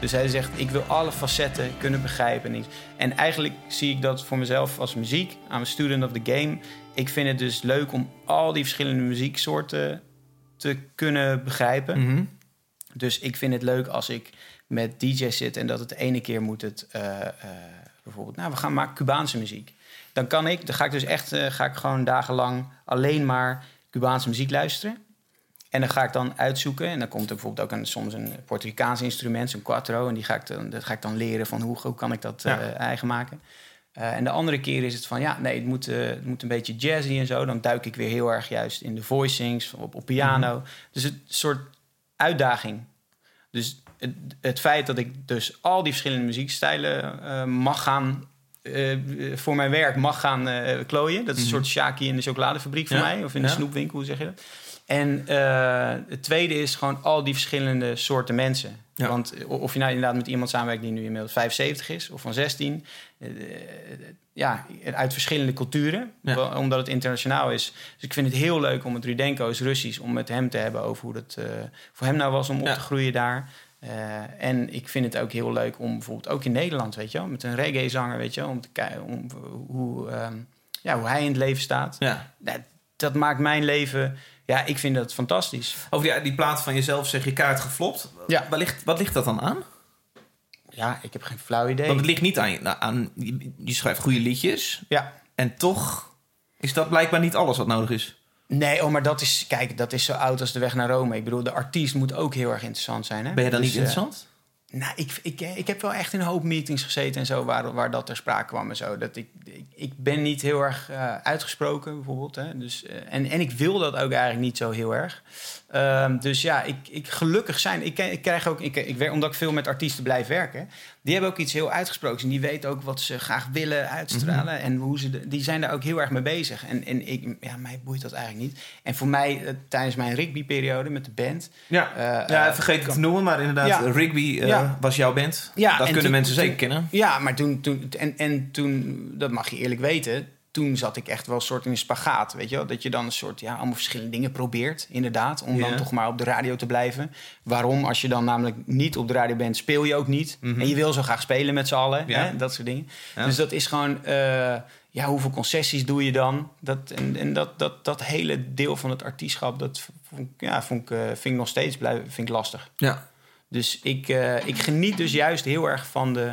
Dus hij zegt: Ik wil alle facetten kunnen begrijpen. En eigenlijk zie ik dat voor mezelf als muziek. I'm a student of the game. Ik vind het dus leuk om al die verschillende muzieksoorten te kunnen begrijpen. Mhm. Dus ik vind het leuk als ik met DJ's zit en dat het de ene keer moet het eh, eh, bijvoorbeeld, nou, we gaan maken Cubaanse muziek. Dan kan ik, dan ga ik dus echt, eh, ga ik gewoon dagenlang alleen maar Cubaanse muziek luisteren. En dan ga ik dan uitzoeken. En dan komt er bijvoorbeeld ook een, soms een Puerto Ricaans instrument, zo'n quattro. En die ga ik dan, dat ga ik dan leren van hoe, hoe kan ik dat Ja. eh, eigen maken. Eh, en de andere keer is het van, ja, nee, het moet, het moet een beetje jazzy en zo. Dan duik ik weer heel erg juist in de voicings, op, op piano. Dus het soort uitdaging. Dus het, het feit dat ik dus al die verschillende muziekstijlen eh, mag gaan... eh, voor mijn werk mag gaan eh, klooien. Dat is een soort Shaki in de chocoladefabriek voor Mhm. Ja, mij. Of in de snoepwinkel, hoe zeg je dat? En het tweede is gewoon al die verschillende soorten mensen. Ja. Want of je nou inderdaad met iemand samenwerkt die nu inmiddels 75 is of van 16. eh, ja, uit verschillende culturen. Omdat het internationaal is. Dus ik vind het heel leuk om met Rudenko is Russisch... om met hem te hebben over hoe dat voor hem nou was om op te groeien daar. Eh, en ik vind het ook heel leuk om bijvoorbeeld ook in Nederland, weet je wel... met een reggae-zanger, weet je wel... om te kijken om, hoe, ehm, ja, hoe hij in het leven staat. Ja. Dat, dat maakt mijn leven... Ja, ik vind dat fantastisch. Over die, die plaat van jezelf zeg je kaart geflopt. Ja. Waar ligt, wat ligt dat dan aan? Ja, ik heb geen flauw idee. Want het ligt niet aan, je- nou, aan je schrijft goede liedjes. Ja. En toch is dat blijkbaar niet alles wat nodig is. Nee, oh, maar dat is, kijk, dat is zo oud als de weg naar Rome. Ik bedoel, de artiest moet ook heel erg interessant zijn. Hè? Ben je dan Dus, niet eh, interessant? Nou, ik, ik, ik heb wel echt in een hoop meetings gezeten en zo, waar, waar dat ter sprake kwam en zo. Dat ik, ik, ik ben niet heel erg eh, uitgesproken, bijvoorbeeld. Hè? Dus, eh, en, en ik wil dat ook eigenlijk niet zo heel erg. Ehm, dus ja, ik, ik gelukkig zijn. Ik, ik krijg ook, ik, ik werk, omdat ik veel met artiesten blijf werken, die hebben ook iets heel uitgesproken. En die weten ook wat ze graag willen uitstralen. En hoe ze de- die zijn daar ook heel erg mee bezig. En, en ik, ja, mij boeit dat eigenlijk niet. En voor mij, eh, tijdens mijn rugbyperiode met de band. Ja, eh, ja eh, vergeet het te noemen, maar inderdaad, Ja. Ja. was jouw band. Ja, dat en kunnen toen- mensen toen- zeker kennen. Ja, maar toen, toen en, en toen, dat mag je eerlijk weten, toen zat ik echt wel een soort in een spagaat, weet je wel? Dat je dan een soort, ja, allemaal verschillende dingen probeert, inderdaad, om dan toch maar op de radio te blijven. Waarom? Als je dan namelijk niet op de radio bent, speel je ook niet. En je wil zo graag spelen met z'n allen, Mhm. Ja. hè? dat soort dingen. Ja. Dus dat is gewoon, eh, ja, hoeveel concessies doe je dan? Dat, en en dat, dat, dat hele deel van het artiestschap, dat vond, ja, vond ik, eh, vind ik nog steeds blijf, vind ik lastig. Ja. Dus ik, eh, ik geniet dus juist heel erg van de,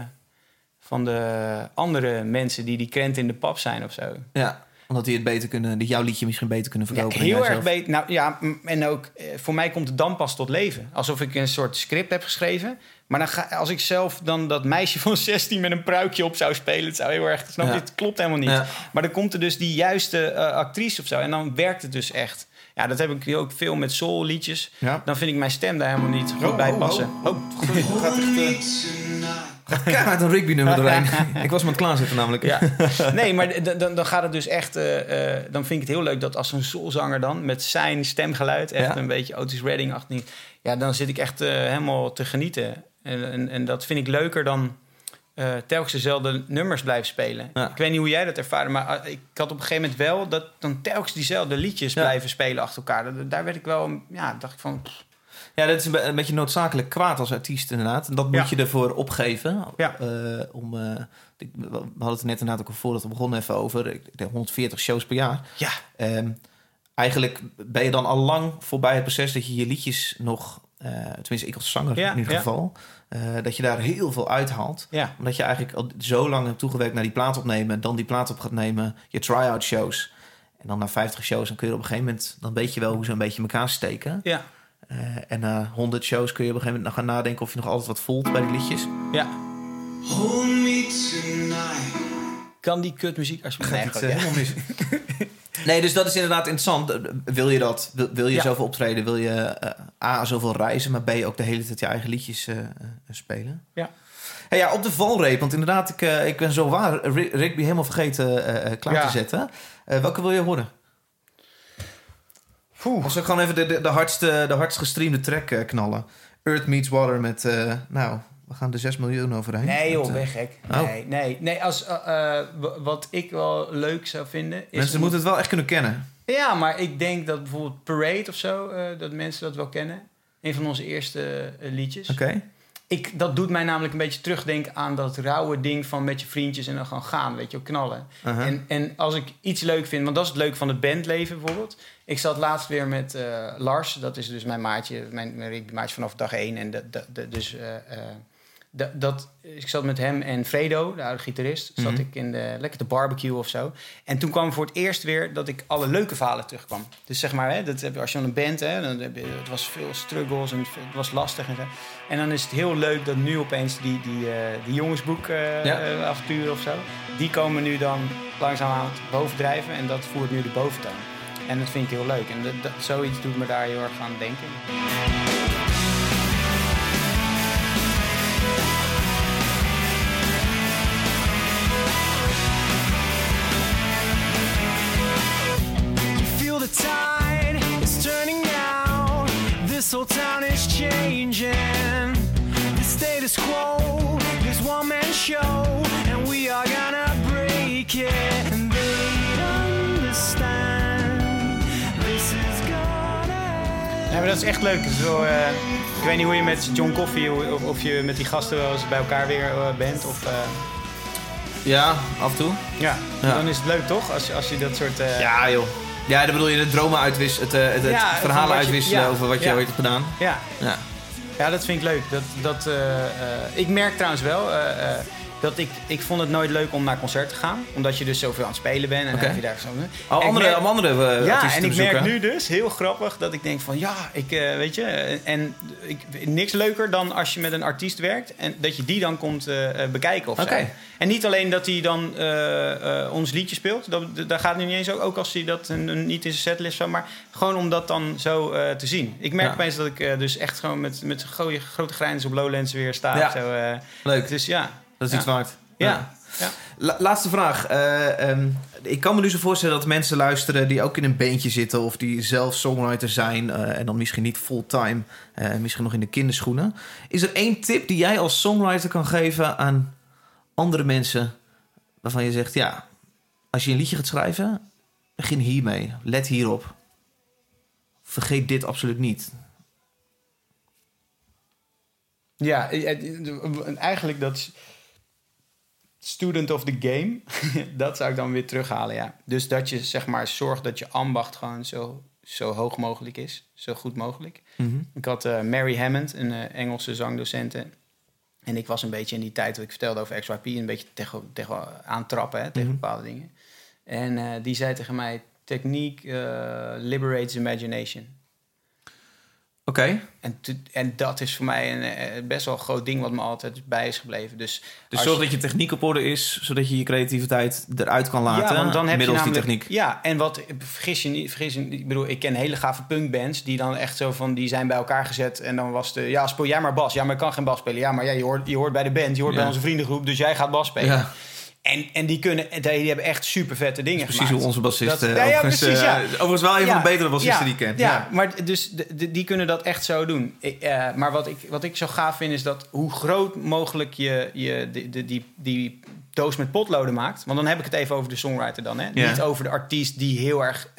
van de andere mensen die die krent in de pap zijn of zo. ja, omdat die het beter kunnen, die jouw liedje misschien beter kunnen verkopen. heel erg beter. Nou ja, en ook eh, voor mij komt het dan pas tot leven. Alsof ik een soort script heb geschreven. Maar dan ga, als ik zelf dan dat meisje van 16 met een pruikje op zou spelen, het zou heel erg. Snap je? Ja. Het klopt helemaal niet. Ja. Maar dan komt er dus die juiste eh, actrice of zo. En dan werkt het dus echt. Ja, dat heb ik ook veel met soul liedjes. Ja. Dan vind ik mijn stem daar helemaal niet goed bij passen. Oh, Sorry, er keihard een Rigby-nummer doorheen. ik was me aan het klaarzetten namelijk. Ja. Nee, maar dan, dan gaat het dus echt... eh, eh, dan vind ik het heel leuk dat als een soulzanger dan... met zijn stemgeluid, echt Ja. een beetje Otis Redding-achtig... ja, dan zit ik echt eh, helemaal te genieten. En, en, en dat vind ik leuker dan... telkens dezelfde nummers blijven spelen. Ja. Ik weet niet hoe jij dat ervaarde, maar eh, ik had op een gegeven moment wel dat dan telkens diezelfde liedjes blijven spelen achter elkaar. Daar werd ik wel, ja, dacht ik van, pff, Ja, dat is een, be- een beetje noodzakelijk kwaad als artiest inderdaad. En dat moet Ja. je ervoor opgeven. Ja. Eh, om, eh, we hadden het net inderdaad ook al voordat we begonnen even over. Ik denk 140 shows per jaar. ja, Ehm, eigenlijk ben je dan al lang voorbij het proces dat je je liedjes nog... eh, tenminste, ik als zanger Ja, in ieder geval... dat je daar heel veel uithaalt. ja, Omdat je eigenlijk al zo lang hebt toegewerkt naar die plaat opnemen... dan die plaat op gaat nemen, je try-out shows... En dan na 50 shows, dan kun je op een gegeven moment... dan weet je wel hoe ze een beetje elkaar steken. ja, en na 100 shows kun je op een gegeven moment nog gaan nadenken... of je nog altijd wat voelt bij die liedjes. ja. Hold me tonight. Kan die kutmuziek alsjeblieft... Nee, het, eh, helemaal mis. nee, dus dat is inderdaad interessant. Eh, Wil je dat? Wil, wil je Ja. zoveel optreden? Wil je eh, A, zoveel reizen... maar B, ook de hele tijd je eigen liedjes eh, eh, spelen? Ja. Hey, ja, op de valreep. Want inderdaad, ik, eh, ik ben zo waar Ri- Rigby helemaal vergeten eh, eh, klaar Ja. te zetten. Eh, welke wil je horen? Poeh. Als we gewoon even de, de, de, hardste, de hardst gestreamde track eh, knallen. Earth Meets Water met... eh, nou, we gaan er 6 miljoen overheen. Nee joh, Met, eh, weg gek. Oh. Nee, nee, nee. Als, wat ik wel leuk zou vinden... Is Mensen moeten het wel echt kunnen kennen. Ja, maar ik denk dat bijvoorbeeld Parade of zo... dat mensen dat wel kennen. Een van onze eerste liedjes. Oké. Ik, dat doet mij namelijk een beetje terugdenken aan dat rauwe ding van met je vriendjes en dan gewoon gaan, weet je, knallen. Aha. En, en als ik iets leuk vind, want dat is het leuke van het bandleven bijvoorbeeld. Ik zat laatst weer met eh, Lars, dat is dus mijn maatje, mijn, mijn rugbymaatje vanaf dag één. En dat, dat, dat- dus eh, eh, dat, dat, ik zat met hem en Fredo, de oude gitarist, zat Mhm. ik in de, lekker te barbecue of zo. En toen kwam voor het eerst weer dat ik alle leuke verhalen terugkwam. Dus zeg maar, hè, dat heb je, als je aan een band, hè, dan heb je, het was veel struggles en het was lastig en zo. En dan is het heel leuk dat nu opeens die, die, eh, die jongensboek eh, Ja. eh, avonturen of zo, die komen nu dan langzaamaan bovendrijven en dat voert nu de boventoon. En dat vind ik heel leuk. En dat, dat- zoiets doet me daar heel erg aan denken. This whole town is changing. The status quo is one man show, and we are gonna break it. And they understand. This is gonna. Ja, maar dat is echt leuk. Zo, eh, ik weet niet hoe je met John Coffee of, of je met die gasten wel eens bij elkaar weer eh, bent. Of, eh, Ja, af en toe. ja. Ja. dan is het leuk toch? Als, je- als je dat soort. eh, Ja, joh. Ja, dan bedoel je de dromen uitwisselen, het, eh, het, het Ja, van verhalen uitwisselen ja, over wat je ooit hebt gedaan. ja. Ja. Ja, dat vind ik leuk. Dat, dat, eh, eh, ik merk trouwens wel, dat ik, ik vond het nooit leuk om naar concert te gaan. Omdat je dus zoveel aan het spelen bent. En dan Oké. heb je daar zo... Al En andere, merk- al andere eh, ja, en ik merk nu dus, heel grappig, dat ik denk van ja, ik eh, weet je, en, ik, niks leuker dan als je met een artiest werkt en dat je die dan komt eh, bekijken of zo. Oké. En niet alleen dat hij dan ons liedje speelt, dat, dat- daar gaat nu niet eens ook, ook als hij dat een- niet in zijn setlist zo, maar gewoon om dat dan zo te zien. Ik merk Ja. opeens dat ik dus echt gewoon met, met gooie, grote grijns op Lowlands weer sta. Ja. of Zo. Leuk, dus ja, dat is Ja. iets waard. ja. ja. La- laatste vraag. Eh, ehm, ik kan me nu zo voorstellen dat mensen luisteren die ook in een beentje zitten of die zelf songwriter zijn eh, en dan misschien niet fulltime, eh misschien nog in de kinderschoenen. Is er één tip die jij als songwriter kan geven aan andere mensen waarvan je zegt, ja, als je een liedje gaat schrijven, begin hiermee. Let hierop. Vergeet dit absoluut niet. Ja, eigenlijk dat is student of the game, dat zou ik dan weer terughalen, ja. Dus dat je zeg maar zorgt dat je ambacht gewoon zo, zo hoog mogelijk is, zo goed mogelijk. Ik had eh, Mary Hammond, een eh, Engelse zangdocente. En ik was een beetje in die tijd, wat ik vertelde over XYP, een beetje tegen, tegen aantrappen, hè, tegen Mhm. bepaalde dingen. En eh, die zei tegen mij, techniek liberates imagination. Oké, En, en dat is voor mij een eh, best wel een groot ding wat me altijd bij is gebleven. Dus, dus zorg dat je techniek op orde is, zodat je je creativiteit eruit kan laten ja, want dan heb je namelijk, die techniek. Ja, en wat vergis je niet, vergis je niet. Ik bedoel, ik ken hele gave punkbands die dan echt zo van die zijn bij elkaar gezet en dan was de ja speel jij maar bas, ja maar ik kan geen bas spelen, ja maar ja je hoort je hoort bij de band, je hoort Ja. bij onze vriendengroep, dus jij gaat bas spelen. Ja. En, en die kunnen, die, hebben echt super vette dingen Precies gemaakt. hoe onze bassist... Dat- eh, Ja, ja, overigens, precies, ja. eh, overigens wel een van de betere bassisten die ik ken. Ja, maar dus de, die kunnen dat echt zo doen. Ik, eh, maar wat ik, wat ik zo gaaf vind is dat hoe groot mogelijk je, je de, de, die, die doos met potloden maakt. Want dan heb ik het even over de songwriter dan. Hè? Ja. Niet over de artiest die heel erg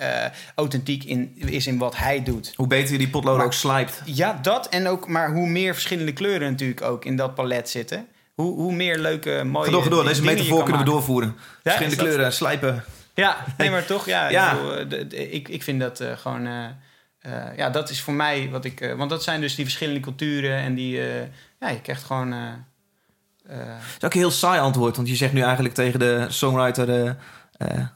authentiek in, is in wat hij doet. Hoe beter je die potloden Maar- ook slijpt. Ja, dat en ook, maar hoe meer verschillende kleuren natuurlijk ook in dat palet zitten. Hoe, hoe meer leuke, mooie door, door. Deze metafoor kunnen we doorvoeren. Verschillende dat- kleuren, slijpen. Ja, nee, maar toch, ja. Ja. Ik, eh, ik, ik vind dat eh, gewoon... eh, ja, dat is voor mij wat ik... want dat zijn dus die verschillende culturen en die... ja, je krijgt gewoon... Dat is ook een heel saai antwoord, want je zegt nu eigenlijk tegen de songwriter... ehm,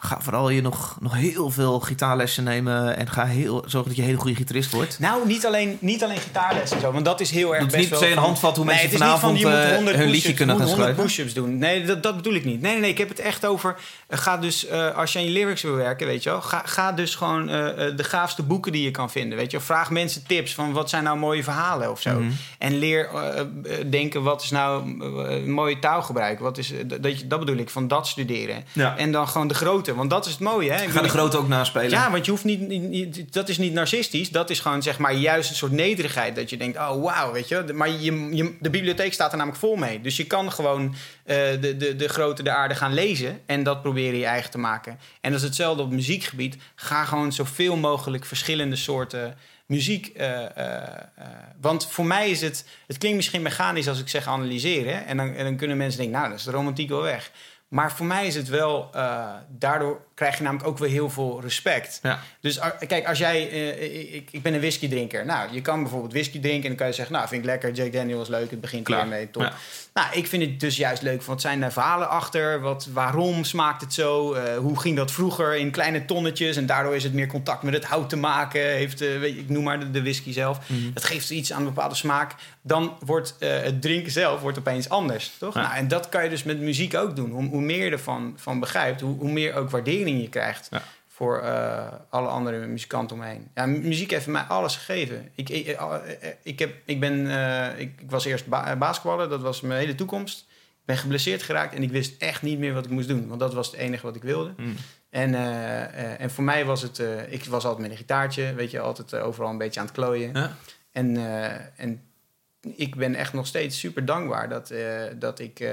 ga vooral je nog, nog heel veel gitaarlessen nemen... en ga heel, zorgen dat je een hele goede gitarist wordt. nou, niet alleen, niet alleen gitaarles en zo, want dat is heel erg Dat is best niet per se een handvat hoe Nee, mensen het is niet vanavond, van, je moet eh, 100 hun push-ups- liedje kunnen gaan 100 schrijven. push-ups doen. Nee, dat, dat bedoel ik niet. Nee, nee, nee, ik heb het echt over... eh, ga dus, eh, als je aan je lyrics wil werken, weet je wel... Ga, ga dus gewoon de gaafste boeken die je kan vinden, weet je wel. Vraag mensen tips van wat zijn nou mooie verhalen of zo. Mhm. En leer denken, wat is nou mooie taalgebruik? Wat is, dat, dat bedoel ik, van dat studeren. Ja. En dan gewoon de grote, want dat is het mooie, hè. Ik de grote ook naspelen. ja, want je hoeft niet, niet, niet- Dat is niet narcistisch. Dat is gewoon zeg maar juist een soort nederigheid. Dat je denkt, oh wauw, weet je. Maar je, je, de bibliotheek staat er namelijk vol mee. Dus je kan gewoon eh, de, de, de grote de aarde gaan lezen. En dat proberen je eigen te maken. En dat is hetzelfde op muziekgebied. Ga gewoon zoveel mogelijk verschillende soorten muziek. eh, eh, want voor mij is het. Het klinkt misschien mechanisch als ik zeg analyseren. En dan, en dan kunnen mensen denken, nou, dat is de romantiek wel weg. Maar voor mij is het wel. eh, daardoor krijg je namelijk ook weer heel veel respect. Ja. Dus ar- kijk, als jij. eh, ik, ik ben een whisky drinker. Nou, je kan bijvoorbeeld whisky drinken. En dan kan je zeggen, nou, vind ik lekker. Jack Daniels leuk. Het begint Klaar. mee. Top. Ja. Nou, ik vind het dus juist leuk. Wat zijn de verhalen achter? Wat, waarom smaakt het zo? Eh, hoe ging dat vroeger in kleine tonnetjes? En daardoor is het meer contact met het hout te maken. Heeft, eh, weet je, ik noem maar de, de whisky zelf. Dat geeft iets aan een bepaalde smaak. Dan wordt eh, het drinken zelf wordt opeens anders. Toch? Ja. Nou, en dat kan je dus met muziek ook doen. Hoe, hoe meer je ervan van begrijpt, hoe, hoe meer ook waardering je krijgt. Ja. Voor eh, alle andere muzikanten omheen. Ja, mu- muziek heeft mij alles gegeven. Ik, ik, eh, eh, ik, heb, ik, ben, ik, ik was eerst ba basketballer, dat was mijn hele toekomst. Ik ben geblesseerd geraakt en ik wist echt niet meer wat ik moest doen. Want dat was het enige wat ik wilde. Mm. En, en voor mij was het... ik was altijd met een gitaartje, weet je, altijd overal een beetje aan het klooien. Ja. En, en ik ben echt nog steeds super dankbaar dat, dat ik...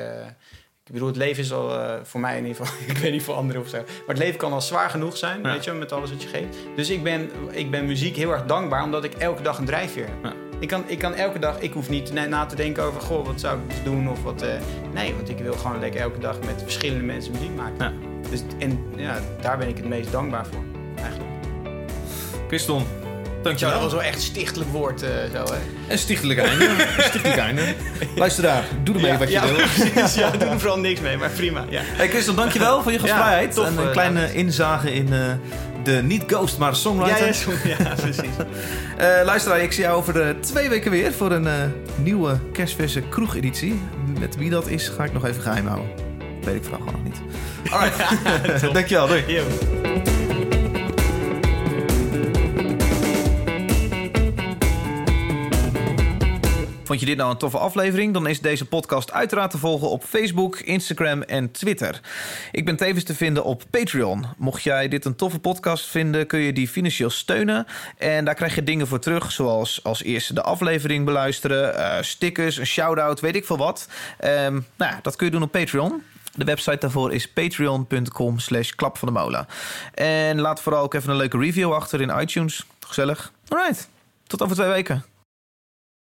ik bedoel, het leven is al eh, voor mij in ieder geval... ik weet niet voor anderen of zo. Maar het leven kan al zwaar genoeg zijn, Ja. weet je, met alles wat je geeft. Dus ik ben, ik ben muziek heel erg dankbaar, omdat ik elke dag een drijfveer heb. Ja. Ik, kan, ik kan elke dag... Ik hoef niet na, na te denken over... Goh, wat zou ik dus doen of wat... eh, nee, want ik wil gewoon lekker elke dag met verschillende mensen muziek maken. Ja. Dus, en ja, daar ben ik het meest dankbaar voor, eigenlijk. Christon, Dat Dankjewel. was wel echt stichtelijk woord eh, zo, hè? Een stichtelijk einde. Een stichtelijk einde. Luisteraar, doe ermee wat je ja, wil. precies. Ja, doe er vooral niks mee, maar prima. Ja. Hey Christel, dankjewel voor je gastvrijheid. tof, en een eh, kleine inzage in eh, de niet ghost, maar Ja, songwriter. ja, ja, precies. Eh, luisteraar, ik zie jou over de twee weken weer voor een nieuwe kerstverse kroegeditie. Met wie dat is, ga ik nog even geheim houden. Weet ik vooral gewoon nog niet. Alright, dankjewel. Doei. Vond je dit nou een toffe aflevering? Dan is deze podcast uiteraard te volgen op Facebook, Instagram en Twitter. Ik ben tevens te vinden op Patreon. Mocht jij dit een toffe podcast vinden, kun je die financieel steunen. En daar krijg je dingen voor terug, zoals als eerste de aflevering beluisteren, eh, stickers, een shout-out, weet ik veel wat. Ehm, nou dat kun je doen op Patreon. De website daarvoor is patreon.com slash van de molen. En laat vooral ook even een leuke review achter in iTunes. Gezellig. Alright, tot over twee weken.